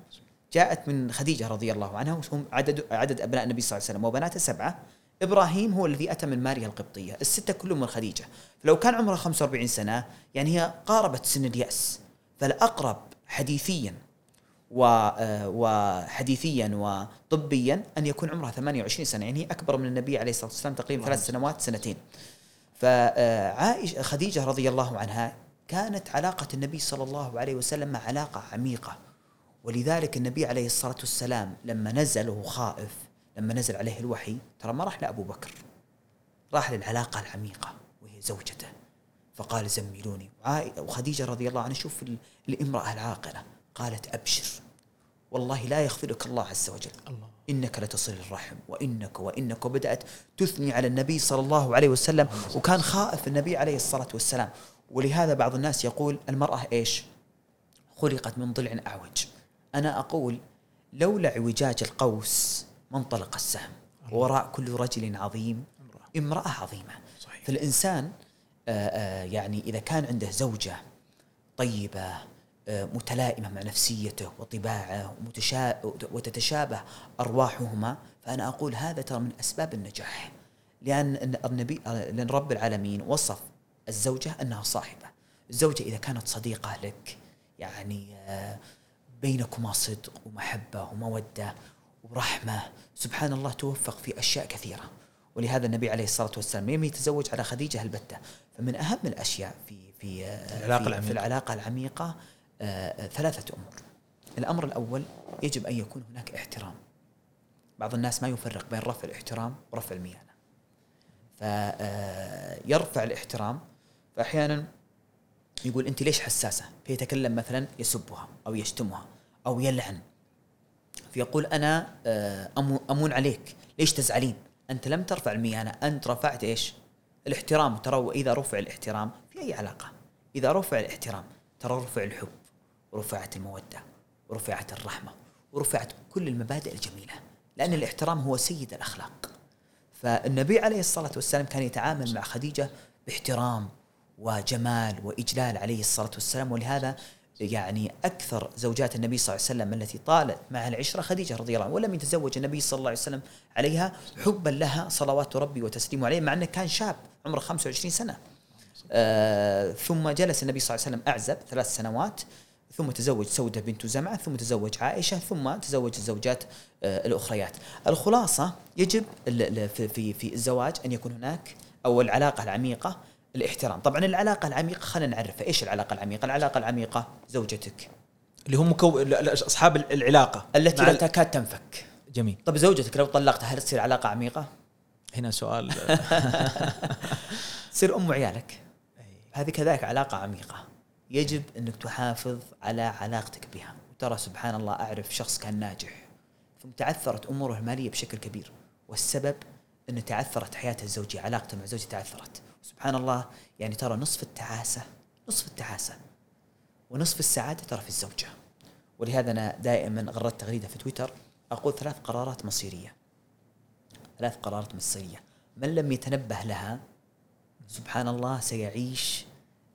جاءت من خديجة رضي الله عنها وهم عدد عدد أبناء النبي صلى الله عليه وسلم وبناته سبعة. إبراهيم هو الذي أتى من ماريا القبطية. الستة كلهم من خديجة. فلو كان عمرها 45 سنة يعني هي قاربت سن اليأس. فالأقرب حديثيا آه، وحديثيا وطبيا أن يكون عمرها 28 سنة. يعني هي أكبر من النبي عليه الصلاة والسلام تقريبا ثلاث سنوات سنتين. فعائشه خديجة رضي الله عنها كانت علاقة النبي صلى الله عليه وسلم مع علاقة عميقة. ولذلك النبي عليه الصلاة والسلام لما نزل وهو خائف لما نزل عليه الوحي ترى ما راح لأبو بكر. راح للعلاقة العميقة وهي زوجته. فقال زملوني وخديجة رضي الله عنها شوف الامرأة العاقلة. قالت أبشر. والله لا يغفرك الله عز وجل. الله. إنك لتصل الرحم وإنك وإنك. وبدأت تثني على النبي صلى الله عليه وسلم. وكان خائف النبي عليه الصلاة والسلام. ولهذا بعض الناس يقول المرأة إيش؟ خلقت من ضلع أعوج. أنا أقول لولا اعوجاج القوس ما انطلق السهم. وراء كل رجل عظيم امرأة عظيمة. صحيح. فالإنسان آآ آآ يعني إذا كان عنده زوجة طيبة متلائمة مع نفسيته وطباعه وتتشابه أرواحهما فأنا أقول هذا ترى من أسباب النجاح. لأن النبي لأن رب العالمين وصف الزوجة أنها صاحبة. الزوجة إذا كانت صديقة لك يعني آه، بينكما صدق ومحبة ومودة ورحمة سبحان الله توفق في أشياء كثيرة. ولهذا النبي عليه الصلاة والسلام لم يتزوج على خديجة البتة فمن أهم الأشياء في في آه، العلاقة في, العميقة. في العلاقة العميقة آه، ثلاثة أمور. الأمر الأول يجب أن يكون هناك احترام. بعض الناس ما يفرق بين رفع الاحترام ورفع الميانة. فيرفع الاحترام فأحيانا يقول أنت ليش حساسة؟ فيتكلم مثلا يسبها أو يشتمها أو يلعن. فيقول أنا آه، أمون عليك. ليش تزعلين؟ أنت لم ترفع الميانة. أنت رفعت إيش؟ الاحترام. ترى واذا رفع الاحترام في أي علاقة؟ إذا رفع الاحترام ترى رفع الحب ورفعت المودة ورفعت الرحمة ورفعت كل المبادئ الجميلة. لأن الاحترام هو سيد الأخلاق. فالنبي عليه الصلاة والسلام كان يتعامل مع خديجة باحترام وجمال وإجلال عليه الصلاة والسلام ولهذا يعني أكثر زوجات النبي صلى الله عليه وسلم التي طالت مع العشرة خديجة رضي الله عنها ولم يتزوج النبي صلى الله عليه وسلم عليها حبا لها صلوات ربي وتسليمه عليه مع أنه كان شاب عمره 25 سنة. آه ثم جلس النبي صلى الله عليه وسلم أعزب ثلاث سنوات ثم تزوج سودة بنت زمعة ثم تزوج عائشة ثم تزوج الزوجات آه الأخريات الخلاصة يجب في, في الزواج أن يكون هناك أو العلاقة العميقة الاحترام. طبعا العلاقة العميقة خلينا نعرفها. إيش العلاقة العميقة؟ العلاقة العميقة زوجتك. اللي هم مكو... أصحاب العلاقة. التي لا تكاد تنفك. جميل. طب زوجتك لو طلقتها هل تصير علاقة عميقة؟ هنا سؤال. تصير أم عيالك هذه كذلك علاقة عميقة. يجب أنك تحافظ على علاقتك بها. وترى سبحان الله أعرف شخص كان ناجح. ثم تعثرت أموره المالية بشكل كبير. والسبب انه تعثرت حياته الزوجية علاقته مع زوجته تعثرت. سبحان الله. يعني ترى نصف التعاسة نصف التعاسة. ونصف السعادة ترى في الزوجة. ولهذا أنا دائما غردت تغريدة في تويتر أقول ثلاث قرارات مصيرية. ثلاث قرارات مصيرية. من لم يتنبه لها سبحان الله سيعيش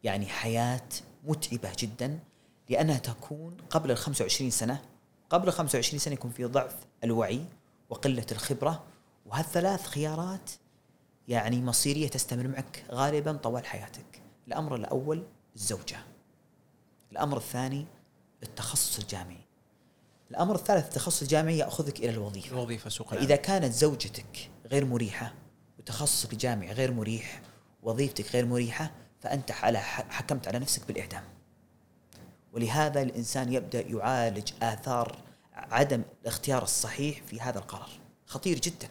يعني حياة متعبة جدا لأنها تكون قبل ال 25 سنة قبل ال 25 سنة يكون في ضعف الوعي وقلة الخبرة. وهالثلاث خيارات يعني مصيرية تستمر معك غالبا طوال حياتك. الأمر الأول الزوجة. الأمر الثاني التخصص الجامعي. الأمر الثالث التخصص الجامعي يأخذك إلى الوظيفة. الوظيفة سوق إذا كانت زوجتك غير مريحة وتخصصك الجامعي غير مريح وظيفتك غير مريحة فأنت على حكمت على نفسك بالإعدام. ولهذا الإنسان يبدأ يعالج آثار عدم الاختيار الصحيح في هذا القرار. خطير جدا.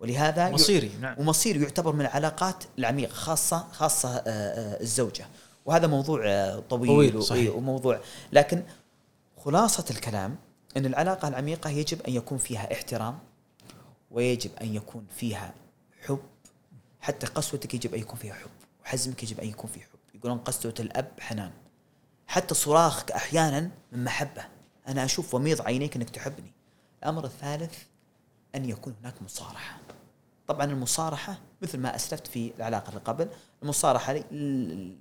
ولهذا مصيري نعم. ومصيري يعتبر من العلاقات العميقة خاصة خاصة آه، آه، الزوجة. وهذا موضوع آه، طويل, طويل صحيح. وموضوع. لكن خلاصة الكلام أن العلاقة العميقة يجب أن يكون فيها احترام ويجب أن يكون فيها حب. حتى قسوتك يجب أن يكون فيها حب وحزمك يجب أن يكون فيه حب. يقولون قسوة الأب حنان. حتى صراخك أحيانا من محبة. أنا أشوف وميض عينيك أنك تحبني. الأمر الثالث أن يكون هناك مصارحة طبعا المصارحة مثل ما أسلفت في العلاقة اللي قبل المصارحة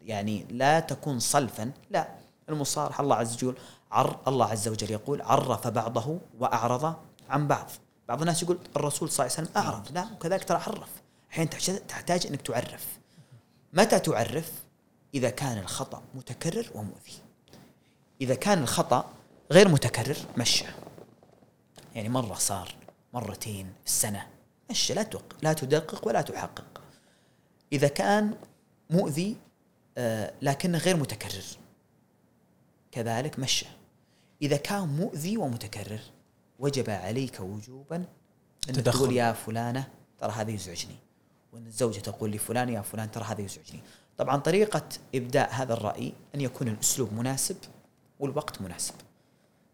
يعني لا تكون صلفا لا. المصارحة الله عز وجل عر الله عز وجل يقول عرف بعضه وأعرض عن بعض. بعض الناس يقول الرسول صلى الله عليه وسلم أعرض لا وكذلك ترى عرف. أحيانا تحتاج أنك تعرف. متى تعرف؟ إذا كان الخطأ متكرر ومؤذي. إذا كان الخطأ غير متكرر مشى. يعني مرة صار مرتين في السنة. مشي لا لا تدقق ولا تحقق. إذا كان مؤذي آه لكنه غير متكرر. كذلك مشى. إذا كان مؤذي ومتكرر وجب عليك وجوبا أن تقول يا فلانة ترى هذا يزعجني. وأن الزوجة تقول لفلان يا فلان ترى هذا يزعجني. طبعا طريقة إبداء هذا الرأي أن يكون الأسلوب مناسب والوقت مناسب.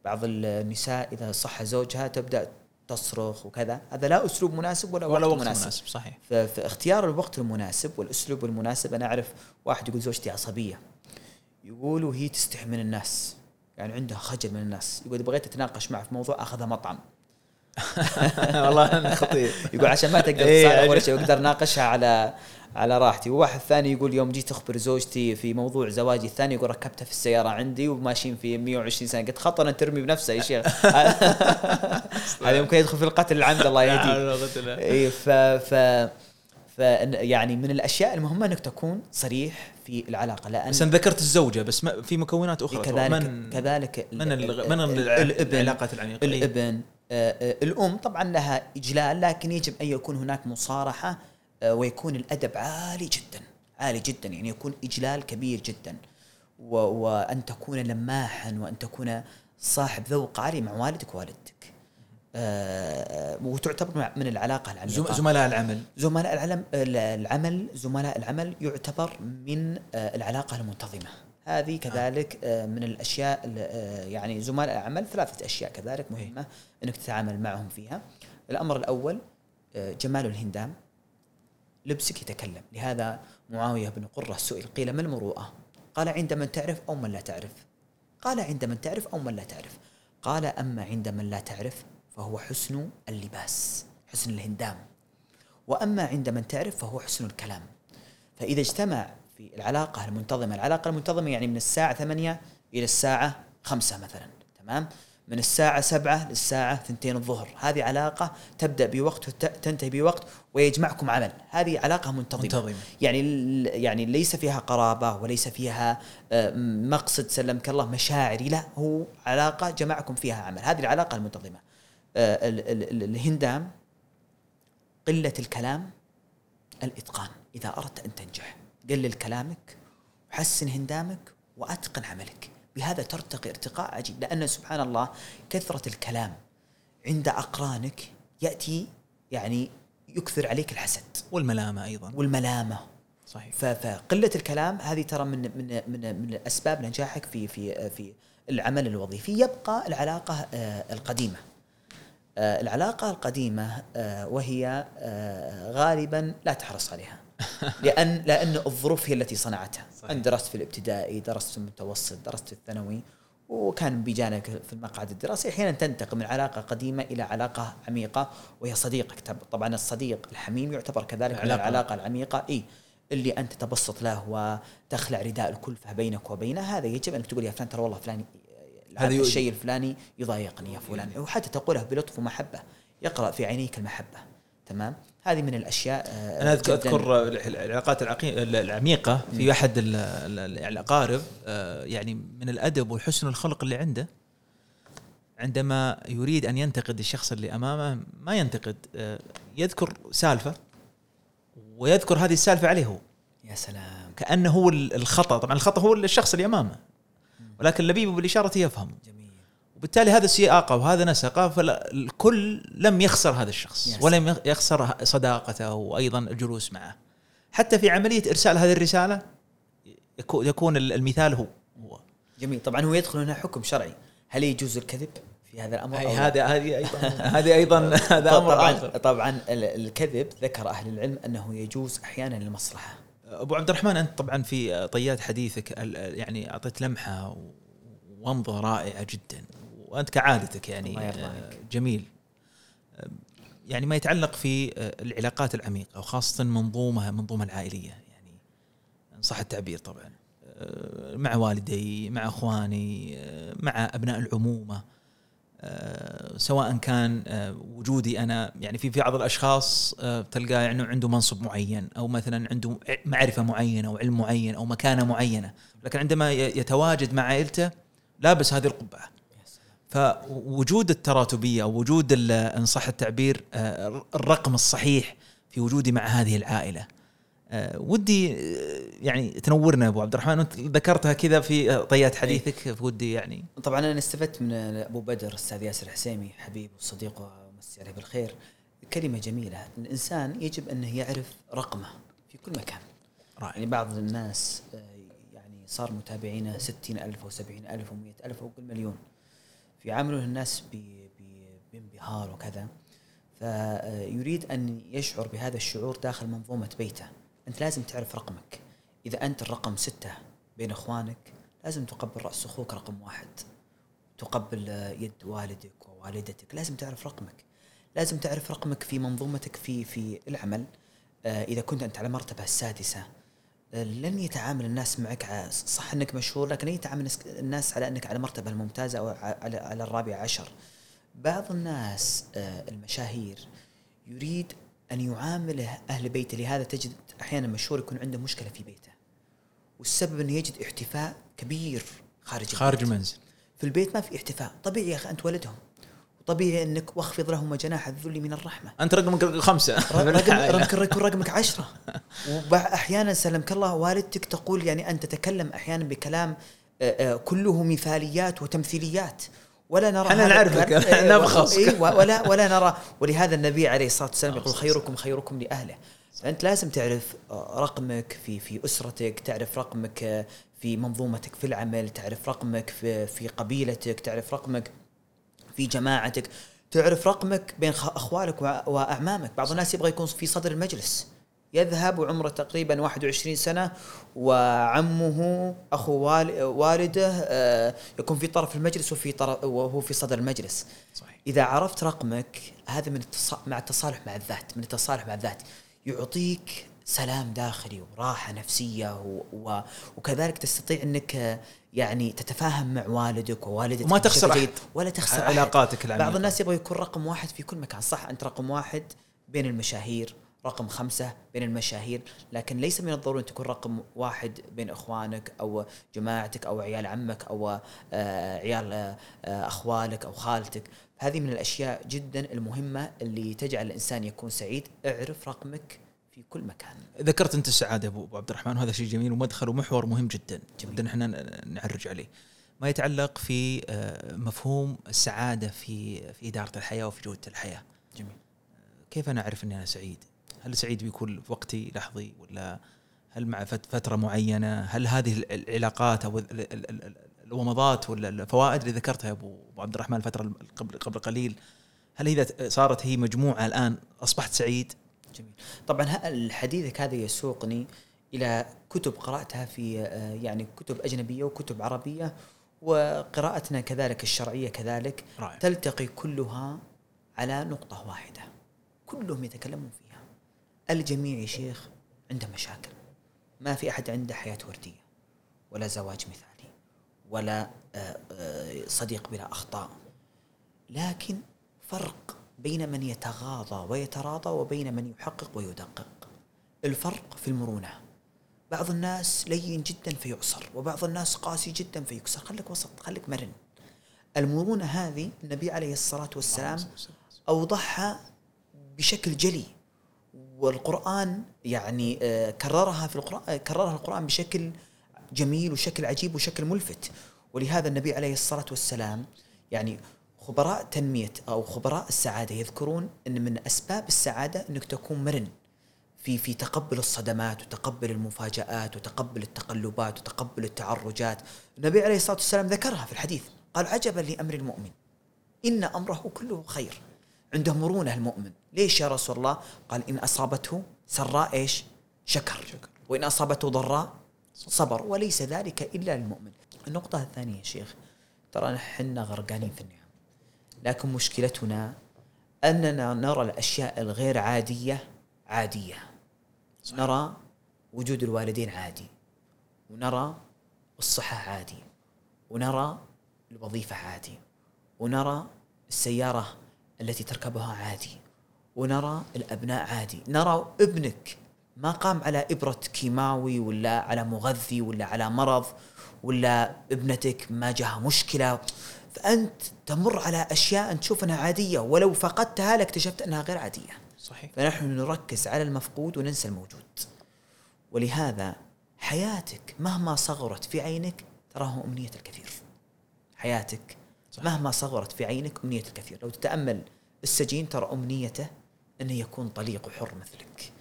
بعض النساء إذا صح زوجها تبدأ تصرخ وكذا. هذا لا أسلوب مناسب ولا, ولا وقت, وقت مناسب. مناسب صحيح. فاختيار الوقت المناسب والأسلوب المناسب أنا أعرف واحد يقول زوجتي عصبية. يقول وهي تستحي من الناس. يعني عندها خجل من الناس. يقول إذا بغيت أتناقش معه في موضوع اخذها مطعم. والله خطير. يقول عشان ما تقدر تصالح ولا شيء واقدر اناقشها على على راحتي. وواحد ثاني يقول يوم جيت أخبر زوجتي في موضوع زواجي الثاني يقول ركبتها في السيارة عندي وماشيين في 120 سنة. قلت خطر أن ترمي بنفسه يا شيخ. هذا يمكن يدخل في القتل العمد الله يهديه. اي ف ف ف يعني من الأشياء المهمة أنك تكون صريح في العلاقة لأن بس ذكرت الزوجة بس ما في مكونات أخرى كذلك من كذلك من من الابن العلاقات العميقة؟ الابن آه، آه، الأم طبعا لها إجلال لكن يجب أن يكون هناك مصارحة ويكون الأدب عالي جدا عالي جدا يعني يكون إجلال كبير جدا. وأن تكون لماحا وأن تكون صاحب ذوق عالي مع والدك ووالدتك. آه وتعتبر من العلاقة العميقة. زملاء العمل. زملاء العلم العمل زملاء العمل يعتبر من آه العلاقة المنتظمة. هذه كذلك آه من الأشياء آه يعني زملاء العمل ثلاثة أشياء كذلك مهمة إنك تتعامل معهم فيها. الأمر الأول آه، جمال الهندام. لبسك يتكلم. لهذا معاوية بن قرة سئل قيل ما المروءة؟ قال عند من تعرف أو من لا تعرف؟ قال عند من تعرف أو من لا تعرف. قال أما عند من لا تعرف فهو حسن اللباس حسن الهندام. وأما عند من تعرف فهو حسن الكلام. فإذا اجتمع في العلاقة المنتظمة العلاقة المنتظمة يعني من الساعة ثمانية إلى الساعة خمسة مثلا تمام؟ من الساعة سبعة للساعة ثنتين الظهر. هذه علاقة تبدأ بوقت وتنتهي بوقت ويجمعكم عمل. هذه علاقة منتظمة, منتظمة. يعني يعني ليس فيها قرابة وليس فيها آه، مقصد سلمك الله مشاعري لا هو علاقة جمعكم فيها عمل. هذه العلاقة المنتظمة. آه، الهندام قلة الكلام الإتقان. إذا أردت أن تنجح قلل كلامك وحسن هندامك وأتقن عملك. بهذا ترتقي ارتقاء عجيب. لأن سبحان الله كثرة الكلام عند أقرانك يأتي يعني يكثر عليك الحسد. والملامة أيضا. والملامة. صحيح. فقلة الكلام هذه ترى من من من من أسباب نجاحك في في في العمل الوظيفي. يبقى العلاقة آه، القديمة. آه، العلاقة القديمة آه، وهي غالبا لا تحرص عليها. لأن لأن الظروف هي التي صنعتها. صحيح. انت درست في الابتدائي درست في المتوسط درست في الثانوي وكان بجانبك في المقعد الدراسي. أحيانا تنتقل من علاقة قديمة إلى علاقة عميقة وهي صديقك. طبعا الصديق الحميم يعتبر كذلك العلاقة. من العلاقة. العميقة. إي. اللي أنت تبسط له وتخلع رداء الكلفة بينك وبينه. هذا يجب أنك تقول يا فلان ترى والله فلان هذا الشيء الفلاني يضايقني يا فلان. وحتى تقولها بلطف ومحبة. يقرأ في عينيك المحبة. تمام؟ هذه من الأشياء آه، أنا اذكر أذكر العلاقات العميقة في احد الاقارب آه، يعني من الأدب وحسن الخلق اللي عنده عندما يريد أن ينتقد الشخص اللي أمامه ما ينتقد آه، يذكر سالفة ويذكر هذه السالفة عليه هو. يا سلام. كأنه هو الخطأ. طبعا الخطأ هو الشخص اللي أمامه ولكن اللبيب بالإشارة يفهم جميل. وبالتالي هذا سياقه وهذا نسقه فالكل لم يخسر هذا الشخص ولم يخسر صداقته وأيضا الجلوس معه. حتى في عملية إرسال هذه الرسالة يكون المثال هو. هو. جميل. طبعا هو يدخل هنا حكم شرعي. هل يجوز الكذب في هذا الأمر هذا هذه أيضا هذه أيضا هذا أمر طبعا آخر. طبعا الكذب ذكر أهل العلم أنه يجوز أحيانا للمصلحة. أبو عبد الرحمن أنت طبعا في طيات حديثك يعني أعطيت لمحة ومضه رائعة جدا. وأنت كعادتك يعني آه، جميل. آه، يعني ما يتعلق في آه، العلاقات العميقة وخاصة منظومة منظومة العائلية يعني صح التعبير طبعا. مع والدي مع أخواني مع أبناء العمومة سواء كان وجودي أنا يعني في في بعض الأشخاص تلقاه يعني عنده منصب معين أو مثلا عنده معرفة معينة أو علم معين أو مكانة معينة. لكن عندما يتواجد مع عائلته لابس هذه القبعة. فوجود التراتبية أو وجود إن صح التعبير آه، الرقم الصحيح في وجودي مع هذه العائلة. آه، ودي آه، يعني تنورنا أبو عبد الرحمن أنت ذكرتها كذا في طيات حديثك ودي يعني. طبعا أنا استفدت من أبو بدر الاستاذ ياسر الحسيمي حبيب وصديق ومسي عليه بالخير. كلمة جميلة. الإنسان يجب أنه يعرف رقمه في كل مكان. رائع. يعني بعض الناس يعني صار متابعينه ستين ألف و70 ألف و100 ألف وكل مليون. فيعاملون الناس بانبهار وكذا. فيريد أن يشعر بهذا الشعور داخل منظومه بيته. أنت لازم تعرف رقمك. إذا أنت الرقم ستة بين إخوانك لازم تقبل رأس أخوك رقم واحد. تقبل يد والدك ووالدتك. لازم تعرف رقمك. لازم تعرف رقمك في منظومتك في في العمل. إذا كنت أنت على المرتبه السادسه لن يتعامل الناس معك صح إنك مشهور لكن لن يتعامل الناس على إنك على المرتبه الممتازة أو على على الرابع عشر. بعض الناس آه، المشاهير يريد أن يعامله أهل بيته لهذا تجد أحيانا مشهور يكون عنده مشكلة في بيته. والسبب إنه يجد احتفاء كبير خارج خارج المنزل. في البيت ما في احتفاء، طبيعي يا أخي أنت ولدهم. طبيعي إنك واخفض لهما جناح الذل من الرحمة. أنت رقمك خمسة. رقمك يكون رقمك عشرة. واحيانا سلمك الله والدتك تقول يعني ان تتكلم أحيانا بكلام آه، آه، كله مثاليات وتمثيليات. ولا نرى إحنا نعرفك. نبخص ولا ولا نرى. ولهذا النبي عليه الصلاة والسلام يقول خيركم خيركم لأهله. فأنت لازم تعرف آه، رقمك في في أسرتك تعرف رقمك في منظومتك في العمل تعرف رقمك في في قبيلتك تعرف رقمك في جماعتك. تعرف رقمك بين أخوالك وأعمامك. بعض الناس يبغى يكون في صدر المجلس. يذهب وعمره تقريبا 21 سنة وعمه أخو والده آه، يكون في طرف المجلس وفي طرف وهو في صدر المجلس. صحيح. إذا عرفت رقمك هذا من مع التصالح مع الذات من التصالح مع الذات. يعطيك سلام داخلي وراحة نفسية و... وكذلك تستطيع أنك يعني تتفاهم مع والدك ووالدتك وما تخسر أحد. ولا تخسر علاقاتك العميقة. بعض الناس يبغى يكون رقم واحد في كل مكان. صح أنت رقم واحد بين المشاهير رقم خمسة بين المشاهير لكن ليس من الضروري أن تكون رقم واحد بين إخوانك أو جماعتك أو عيال عمك أو آه، عيال آه، أخوالك أو خالتك. هذه من الأشياء جدا المهمة اللي تجعل الإنسان يكون سعيد. اعرف رقمك في كل مكان. ذكرت أنت السعاده ابو عبد الرحمن وهذا شيء جميل ومدخل ومحور مهم جدا. جدا إحنا نعرج عليه. ما يتعلق في آه، مفهوم السعادة في في إدارة الحياة وفي جودة الحياة. جميل. كيف أنا أعرف إني أنا سعيد؟ هل سعيد بكل وقتي لحظي ولا هل مع فترة معينة؟ هل هذه العلاقات أو الومضات ولا الفوائد اللي ذكرتها يا ابو عبد الرحمن الفترة قبل قبل قليل هل إذا صارت هي مجموعة الآن أصبحت سعيد؟ جميل. طبعا حديثك هذا يسوقني إلى كتب قرأتها في آه، يعني كتب أجنبية وكتب عربية وقراءتنا كذلك الشرعية كذلك رائع. تلتقي كلها على نقطة واحدة. كلهم يتكلمون فيها. الجميع يا شيخ عنده مشاكل. ما في أحد عنده حياة وردية ولا زواج مثالي ولا آه، آه، صديق بلا أخطاء. لكن فرق بين من يتغاضى ويتراضى وبين من يحقق ويدقق. الفرق في المرونة. بعض الناس لين جدا فيعصر وبعض الناس قاسي جدا فيكسر. خليك وسط خليك مرن. المرونة هذه النبي عليه الصلاة والسلام أوضحها بشكل جلي والقرآن يعني آه، كررها في القرآن آه، كررها القرآن بشكل جميل وشكل عجيب وشكل ملفت. ولهذا النبي عليه الصلاة والسلام يعني خبراء تنمية أو خبراء السعادة. يذكرون أن من أسباب السعادة أنك تكون مرن في في تقبل الصدمات وتقبل المفاجآت وتقبل التقلبات وتقبل التعرجات. النبي عليه الصلاة والسلام ذكرها في الحديث. قال عجبا لأمر المؤمن. إن أمره كله خير. عنده مرونة المؤمن. ليش يا رسول الله؟ قال إن أصابته سراء إيش؟ شكر, شكر. وإن أصابته ضراء صبر. وليس ذلك إلا للمؤمن. النقطة الثانية يا شيخ ترى نحن غرقانين في النعم. لكن مشكلتنا أننا نرى الأشياء الغير عادية عادية. صحيح. نرى وجود الوالدين عادي ونرى الصحة عادي ونرى الوظيفة عادي ونرى السيارة التي تركبها عادي ونرى الأبناء عادي. نرى ابنك ما قام على إبرة كيماوي ولا على مغذي ولا على مرض ولا ابنتك ما جاها مشكلة. فأنت تمر على أشياء أنت تشوف أنها عادية ولو فقدتها لاكتشفت أنها غير عادية. صحيح. فنحن نركز على المفقود وننسى الموجود. ولهذا حياتك مهما صغرت في عينك تراها أمنية الكثير. حياتك صحيح. مهما صغرت في عينك أمنية الكثير. لو تتأمل السجين ترى أمنيته أنه يكون طليق وحر مثلك.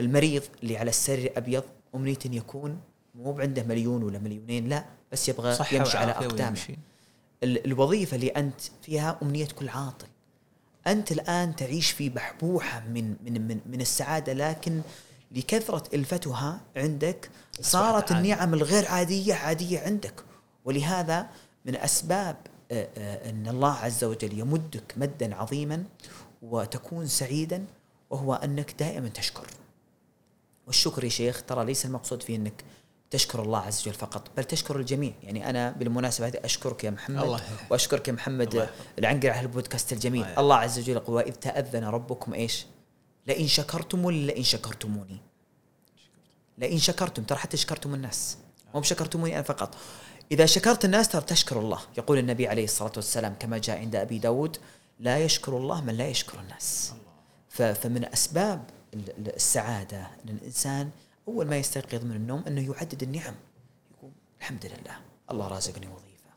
المريض اللي على السرير أبيض أمنية أن يكون مو عنده مليون ولا مليونين لا. بس يبغى يمشي على أقدامه. الوظيفة اللي أنت فيها أمنية كل عاطل. أنت الآن تعيش في بحبوحة من من من, من السعادة لكن لكثرة إلفتها عندك صارت النعم الغير عادية عادية عندك. ولهذا من أسباب آه، أن الله عز وجل يمدك مدا عظيما وتكون سعيدا وهو أنك دائما تشكر. والشكر يا شيخ ترى ليس المقصود فيه أنك تشكر الله عز وجل فقط بل تشكر الجميع. يعني أنا بالمناسبة هذه أشكرك يا محمد الله وأشكرك يا محمد العنقري على البودكاست الجميل. الله, الله عز وجل يقول وإذ تأذن ربكم إيش؟ لئن شكرتم لئن شكرتموني لئن شكرتم ترى حتى شكرتم الناس. مو شكرتموني أنا فقط. إذا شكرت الناس ترى تشكر الله. يقول النبي عليه الصلاة والسلام كما جاء عند أبي داود لا يشكر الله من لا يشكر الناس فمن أسباب السعادة إن الإنسان أول ما يستيقظ من النوم أنه يعدد النعم. يقول الحمد لله. الله رازقني وظيفة.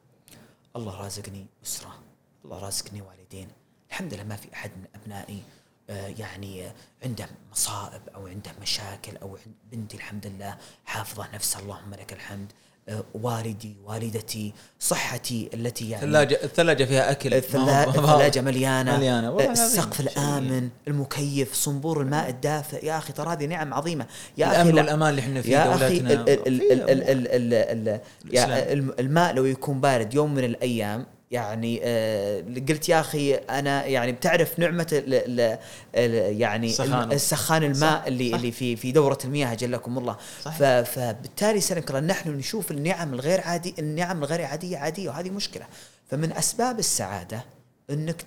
الله رازقني أسرة. الله رازقني والدين. الحمد لله ما في أحد من أبنائي آه، يعني عنده مصائب أو عنده مشاكل أو بنتي الحمد لله حافظة نفسها. اللهم لك الحمد. آه، والدي والدتي صحتي التي يعني الثلاجة الثلاجة فيها أكل. الثلاجة مليانة, مليانة. السقف الآمن المكيف صنبور الماء الدافئ. يا أخي ترى هذه نعم عظيمة. يا الأمن أخي والأمان اللي إحنا فيه يا أخي ال ال الماء لو يكون بارد يوم من الأيام يعني آه قلت يا أخي أنا يعني بتعرف نعمة ال ال يعني سخان. السخان الماء صح. اللي صح. اللي في في دورة المياه جلكم الله صح. فبالتالي سنك نحن نشوف النعم الغير عادي النعم الغير عادية عادية وهذه مشكلة فمن أسباب السعادة إنك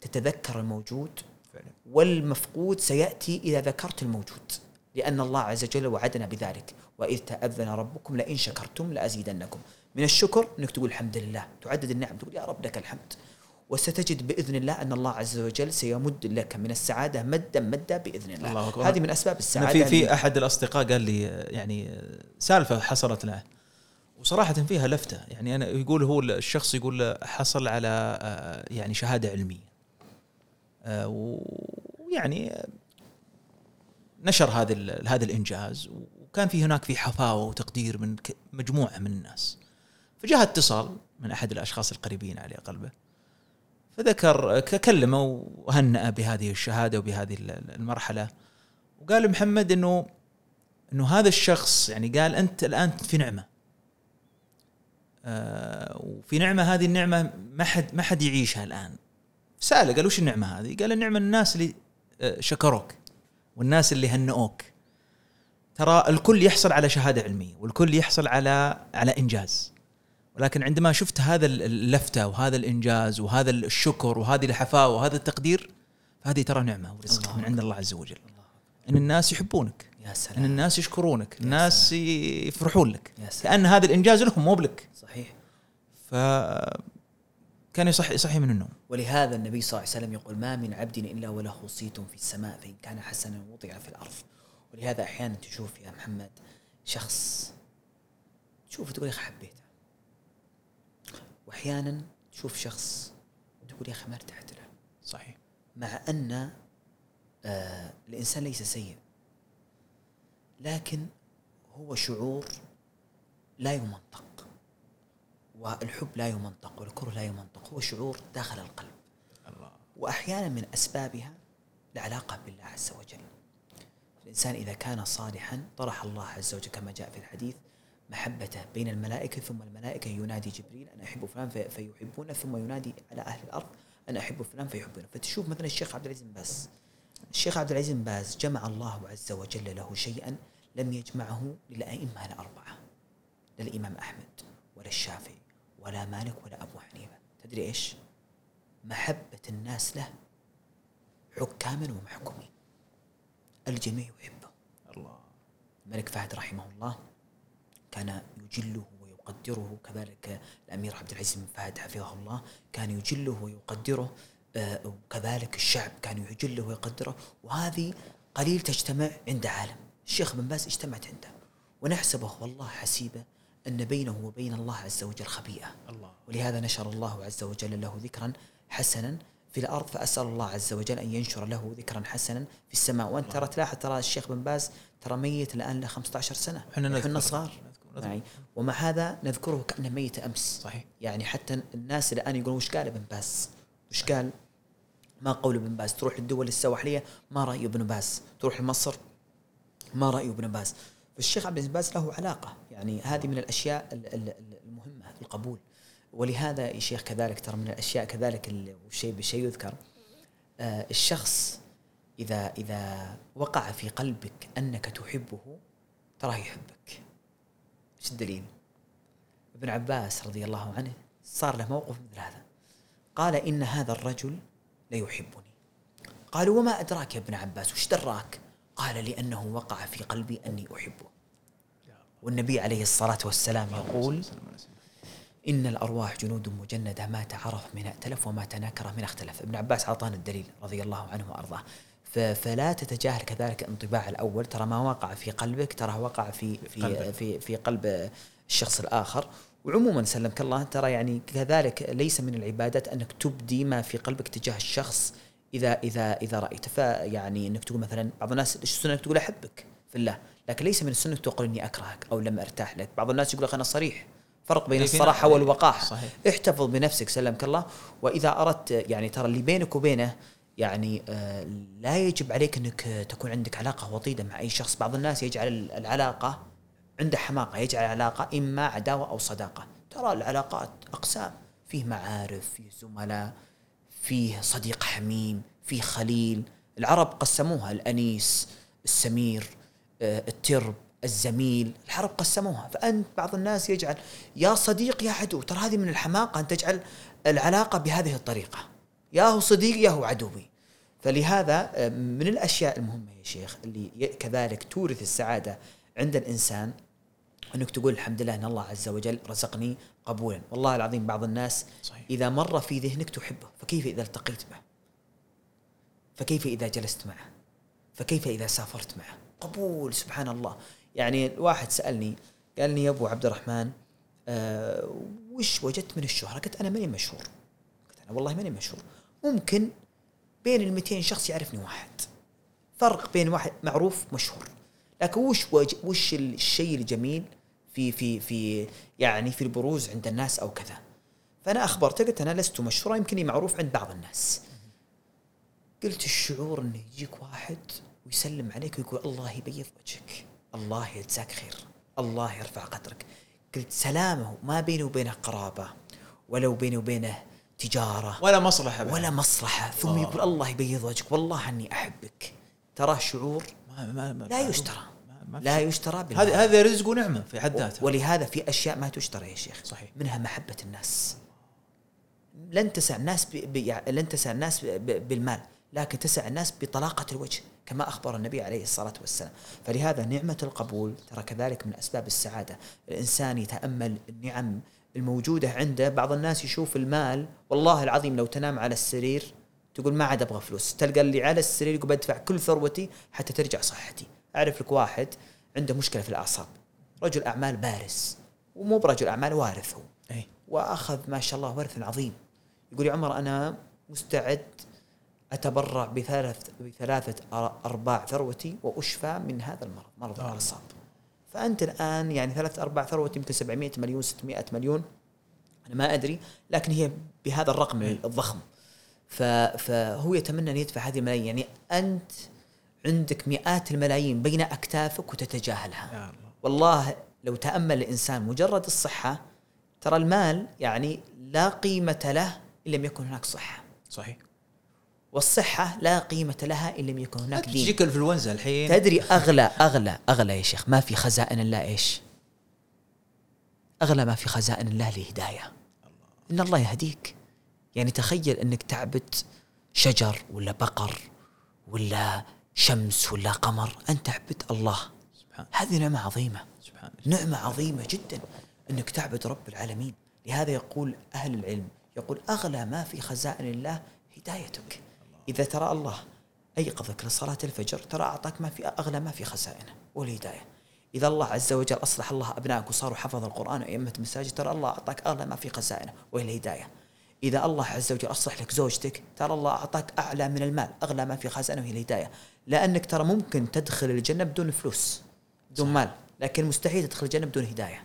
تتذكر الموجود والمفقود سيأتي إذا ذكرت الموجود لأن الله عز وجل وعدنا بذلك وإذ تأذن ربكم لئن شكرتم لأزيدنكم من الشكر إنك تقول الحمد لله. تعدد النعم تقول يا رب لك الحمد. وستجد بإذن الله أن الله عز وجل سيمد لك من السعادة مدا مدا بإذن الله, الله أكبر. هذه من أسباب السعادة في في أحد الأصدقاء قال لي يعني سالفة حصلت له وصراحة فيها لفتة. يعني أنا يقول هو الشخص يقول حصل على يعني شهادة علمية. ويعني نشر هذا هذا الإنجاز. وكان في هناك في حفاوة وتقدير من مجموعة من الناس. فجاء اتصال من أحد الأشخاص القريبين على قلبه فذكر كلمه وهنأ بهذه الشهادة وبهذه المرحلة وقال محمد إنه إنه هذا الشخص يعني قال أنت الآن في نعمة. آه وفي نعمة هذه النعمة ما حد ما حد يعيشها الآن. سأله قال وش النعمة هذه؟ قال النعمة الناس اللي آه، شكروك والناس اللي هنؤوك. ترى الكل يحصل على شهادة علمية والكل يحصل على على إنجاز. ولكن عندما شفت هذا اللفته وهذا الإنجاز وهذا الشكر وهذه الحفاوه وهذا التقدير فهذه ترى نعمة ورزق من عند الله عز وجل. إن الناس يحبونك يا سلام. إن الناس يشكرونك الناس يفرحون لك. يا سلام. كان هذا الإنجاز لهم مو بلك. صحيح. ف كان يصحي يصحي من النوم. ولهذا النبي صلى الله عليه وسلم يقول ما من عبد إلا وله صيت في السماء فإن كان حسنا وضع في الأرض. ولهذا أحيانا تشوف يا محمد شخص تشوف تقول يا أخي حبيته. وأحيانا تشوف شخص تقول يا أخي ما ارتحت له صحيح. مع أن آه الإنسان ليس سيء. لكن هو شعور لا يمنطق. والحب لا يمنطق والكره لا يمنطق. هو شعور داخل القلب. الله. وأحيانا من أسبابها العلاقة بالله عز وجل. الإنسان إذا كان صالحا طرح الله عز وجل كما جاء في الحديث محبته بين الملائكة ثم الملائكة ينادي جبريل أنا أحب فلان فيحبونه ثم ينادي على أهل الأرض أنا أحب فلان فيحبونه. فتشوف مثلا الشيخ عبد العزيز باز. الشيخ عبد العزيز باز جمع الله عز وجل له شيئا لم يجمعه للأئمة الأربعة لا الإمام أحمد ولا الشافعي ولا مالك ولا أبو حنيفة. تدري إيش؟ محبة الناس له حكاما ومحكومين. الجميع يحبه. الله. الملك فهد رحمه الله كان يجله ويقدره كذلك الأمير عبد العزيز بن فهد حفظه الله كان يجله ويقدره آه، وكذلك الشعب كان يجله ويقدره وهذه قليل تجتمع عند عالم. الشيخ بن باز اجتمعت عنده. ونحسبه والله حسيبة أن بينه وبين الله عز وجل خبيئة. الله. ولهذا نشر الله عز وجل له ذكرا حسنا في الأرض فأسأل الله عز وجل أن ينشر له ذكرا حسنا في السماء. وأنت ترى تلاحظ ترى الشيخ بن باز ترى ميت الآن له 15 سنة. إحنا صغار. يعني ومع هذا نذكره كأنه ميت أمس. صحيح. يعني حتى الناس الآن يقولون وش قال ابن باز؟ وش قال؟ ما قول ابن باز. تروح للدول السواحلية ما رأي ابن باز. تروح لمصر ما رأي ابن باز. فالشيخ ابن باز له علاقة. يعني هذه من الأشياء المهمة القبول. ولهذا يا شيخ كذلك ترى من الأشياء كذلك والشيء بشيء يذكر. آه الشخص اذا إذا وقع في قلبك أنك تحبه تراه يحبك. إيش الدليل؟ ابن عباس رضي الله عنه صار له موقف مثل هذا. قال إن هذا الرجل ليحبني. قالوا وما أدراك يا ابن عباس؟ وش دراك؟ قال لأنه وقع في قلبي أني أحبه. والنبي عليه الصلاة والسلام يقول إن الأرواح جنود مجندة ما تعرف من ائتلف وما تناكر من اختلف. ابن عباس أعطانا الدليل رضي الله عنه وأرضاه. فلا تتجاهل كذلك الانطباع الأول. ترى ما وقع في قلبك ترى وقع في في في في قلب الشخص الآخر. وعموما سلمك الله ترى يعني كذلك ليس من العبادات أنك تبدي ما في قلبك تجاه الشخص اذا اذا إذا رايته فيعني أنك تقول مثلا بعض الناس السنة أنك تقول أحبك؟ في الله. لكن ليس من السنة تقول إني أكرهك أو لم أرتاح لك. بعض الناس يقول لك أنا صريح. فرق بين الصراحة والوقاحة. صحيح. احتفظ بنفسك سلمك الله. وإذا أردت يعني ترى اللي بينك وبينه يعني آه لا يجب عليك إنك تكون عندك علاقة وطيدة مع أي شخص. بعض الناس يجعل العلاقة عنده حماقة يجعل العلاقة إما عداوة أو صداقة. ترى العلاقات أقسام فيه معارف فيه زملاء فيه صديق حميم فيه خليل. العرب قسموها الأنيس السمير آه، الترب الزميل. العرب قسموها. فأنت بعض الناس يجعل يا صديق يا عدو. ترى هذه من الحماقة أن تجعل العلاقة بهذه الطريقة. يا هو صديقي يا هو عدوي فلهذا آه، من الأشياء المهمة يا شيخ اللي كذلك تورث السعادة عند الإنسان إنك تقول الحمد لله إن الله عز وجل رزقني قبولا، والله العظيم بعض الناس صحيح. إذا مر في ذهنك تحبه، فكيف إذا التقيت به؟ فكيف إذا جلست معه؟ فكيف إذا سافرت معه؟ قبول سبحان الله، يعني الواحد سألني قال لي يا أبو عبد الرحمن آه وش وجدت من الشهرة؟ قلت أنا ماني مشهور. قلت أنا والله ماني مشهور، ممكن بين ال 200 شخص يعرفني واحد. فرق بين واحد معروف مشهور. لكن وش وش الشيء الجميل في في في يعني في البروز عند الناس أو كذا فأنا أخبرته قلت أنا لست مشهورا يمكن معروف عند بعض الناس قلت الشعور إنه يجيك واحد ويسلم عليك ويقول الله يبيض وجهك الله يجزاك خير الله يرفع قدرك قلت سلامه ما بيني وبينه قرابة ولو بيني وبينه تجارة ولا مصلحة ولا مصلحة. ثم آه. يقول الله يبيض وجهك. والله أني أحبك. تراه شعور ما ما ما لا يشترى. لا يشترى هذا هذا رزق ونعمة في حد ذاته. ولهذا في أشياء ما تشترى يا شيخ. صحيح. منها محبة الناس. لن تسع الناس ب... لن تسع الناس ب... بالمال لكن تسع الناس بطلاقة الوجه كما أخبر النبي عليه الصلاة والسلام. فلهذا نعمة القبول ترى كذلك من أسباب السعادة. الإنسان يتأمل النعم الموجودة عنده بعض الناس يشوف المال والله العظيم لو تنام على السرير تقول ما عاد أبغى فلوس. تلقى اللي على السرير يقول بدفع كل ثروتي حتى ترجع صحتي. أعرف لك واحد عنده مشكلة في الأعصاب. رجل أعمال بارز ومو برجل أعمال وارث هو. أي. وأخذ ما شاء الله ورث عظيم. يقول يا عمر أنا مستعد أتبرع بثلاث بثلاثة أرباع ثروتي وأشفى من هذا المرض مرض آه. الأعصاب. فأنت الآن يعني ثلاث أرباع ثروتي يمكن 700 مليون 600 مليون. أنا ما أدري لكن هي بهذا الرقم أي. الضخم. فهو يتمنى أن يدفع هذه الملايين. يعني أنت عندك مئات الملايين بين أكتافك وتتجاهلها. يا الله. والله لو تأمل الإنسان مجرد الصحة ترى المال يعني لا قيمة له إن لم يكن هناك صحة. صحيح. والصحة لا قيمة لها إن لم يكن هناك دين. تجيك الإنفلونزا الحين. تدري أغلى أغلى أغلى يا شيخ ما في خزائن الله إيش؟ أغلى ما في خزائن الله الهداية إن الله يهديك. يعني تخيل أنك تعبد شجر ولا بقر ولا شمس ولا قمر أنت تعبد الله. سبحان. هذه نعمة عظيمة. سبحان نعمة عظيمة جدا أنك تعبد رب العالمين. لهذا يقول أهل العلم يقول أغلى ما في خزائن الله هدايتك. إذا ترى الله أيقظك لصلاة الفجر ترى أعطاك ما في أغلى ما في خزائنه والهداية. إذا الله عز وجل أصلح الله أبنائك وصاروا حفظ القرآن وأئمة المساجد ترى الله أعطاك أغلى ما في خزائنه وهي الهداية إذا الله عز وجل أصلح لك زوجتك ترى الله أعطاك أعلى من المال أغلى ما في خزانه وهي الهداية لأنك ترى ممكن تدخل الجنة بدون فلوس بدون مال لكن مستحيل تدخل الجنة بدون هداية.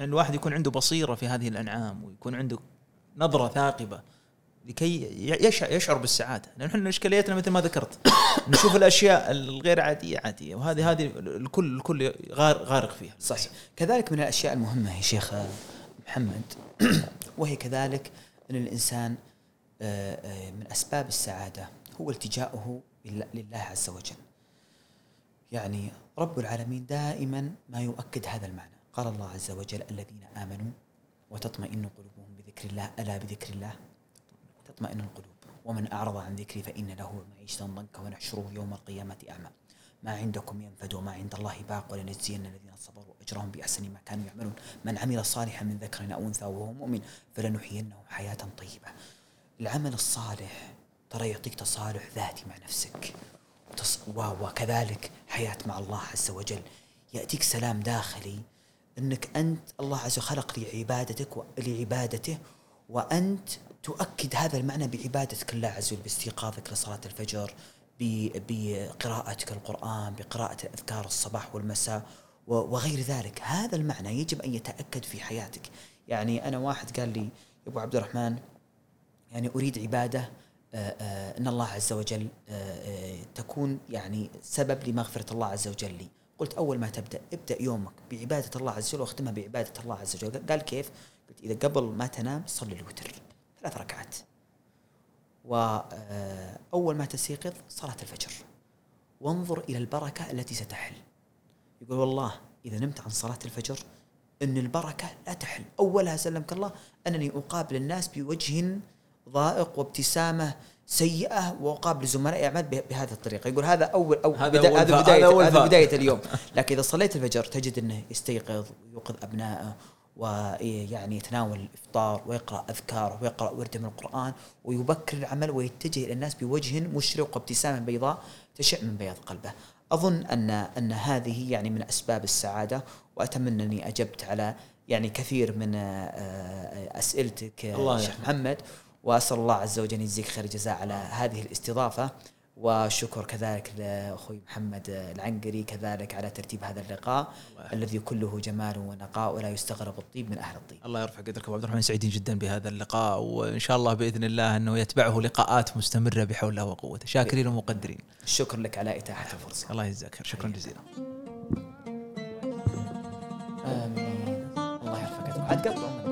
الواحد يكون عنده بصيرة في هذه الأنعام ويكون عنده نظرة ثاقبة. لكي يشعر بالسعادة، لأن إحنا إشكاليتنا مثل ما ذكرت. نشوف الأشياء الغير عادية عادية. وهذه هذه الكل الكل غارق فيها. صحيح. كذلك من الأشياء المهمة يا شيخ محمد. وهي كذلك أن الإنسان آه، آه، من أسباب السعادة هو التجاؤه لله عز وجل. يعني رب العالمين دائما ما يؤكد هذا المعنى. قال الله عز وجل الذين آمنوا وتطمئن قلوبهم بذكر الله ألا بذكر الله؟ تطمئن القلوب. ومن أعرض عن ذكري فإن له معيشة ضنكا ونحشره يوم القيامة أعمى. ما عندكم ينفد وما عند الله باق ولنجزين الذين صبروا أجرهم بأحسن ما كانوا يعملون. من عمل صالحا من ذكر أو أنثى وهو مؤمن فلنحيينه حياة طيبة. العمل الصالح ترى يعطيك تصالح ذاتي مع نفسك. وكذلك حياة مع الله عز وجل. يأتيك سلام داخلي إنك أنت الله عز وجل خلق لعبادتك لعبادته وأنت تؤكد هذا المعنى بعبادتك الله عز وجل باستيقاظك لصلاة الفجر بقراءتك القرآن بقراءة أذكار الصباح والمساء وغير ذلك. هذا المعنى يجب أن يتأكد في حياتك. يعني أنا واحد قال لي يا أبو عبد الرحمن يعني أريد عبادة آه، آه، إن الله عز وجل آه، تكون يعني سبب لمغفرة الله عز وجل لي. قلت أول ما تبدأ ابدأ يومك بعبادة الله عز وجل واختمها بعبادة الله عز وجل. قال كيف؟ قلت إذا قبل ما تنام صلي الوتر. ثلاث ركعات. وأول ما تستيقظ صلاة الفجر. وانظر إلى البركة التي ستحل. يقول والله إذا نمت عن صلاة الفجر إن البركة لا تحل. أولها سلمك الله أنني أقابل الناس بوجه ضائق وابتسامة سيئة وأقابل زملائي أعمال بهذه الطريقة. يقول هذا اول أو هذا بدا هذا بدايه هذا بداية اليوم. لكن إذا صليت الفجر تجد أنه يستيقظ ويوقظ أبنائه ويعني يتناول الإفطار ويقرأ أذكاره ويقرأ وردة من القرآن ويبكر العمل ويتجه إلى الناس بوجه مشرق وابتسامة بيضاء تشع من بياض قلبه. أظن ان أن هذه يعني من أسباب السعادة وأتمنى أني أجبت على يعني كثير من آه، أسئلتك الله شيخ محمد وأسأل الله عز وجل يجزيك خير الجزاء على هذه الاستضافة وشكر كذلك لأخوي محمد العنقري كذلك على ترتيب هذا اللقاء الذي كله جمال ونقاء ولا يستغرب الطيب من أهل الطيب. الله يرفع قدرك أبو عبد الرحمن سعيدين جدا بهذا اللقاء وإن شاء الله بإذن الله أنه يتبعه لقاءات مستمرة بحول الله وقوته، شاكرين ومقدرين. الشكر لك على إتاحة الفرصة. الله يجزاك خير، شكرا جزيلا. آمين. الله يرفع قدرك. عاد قبل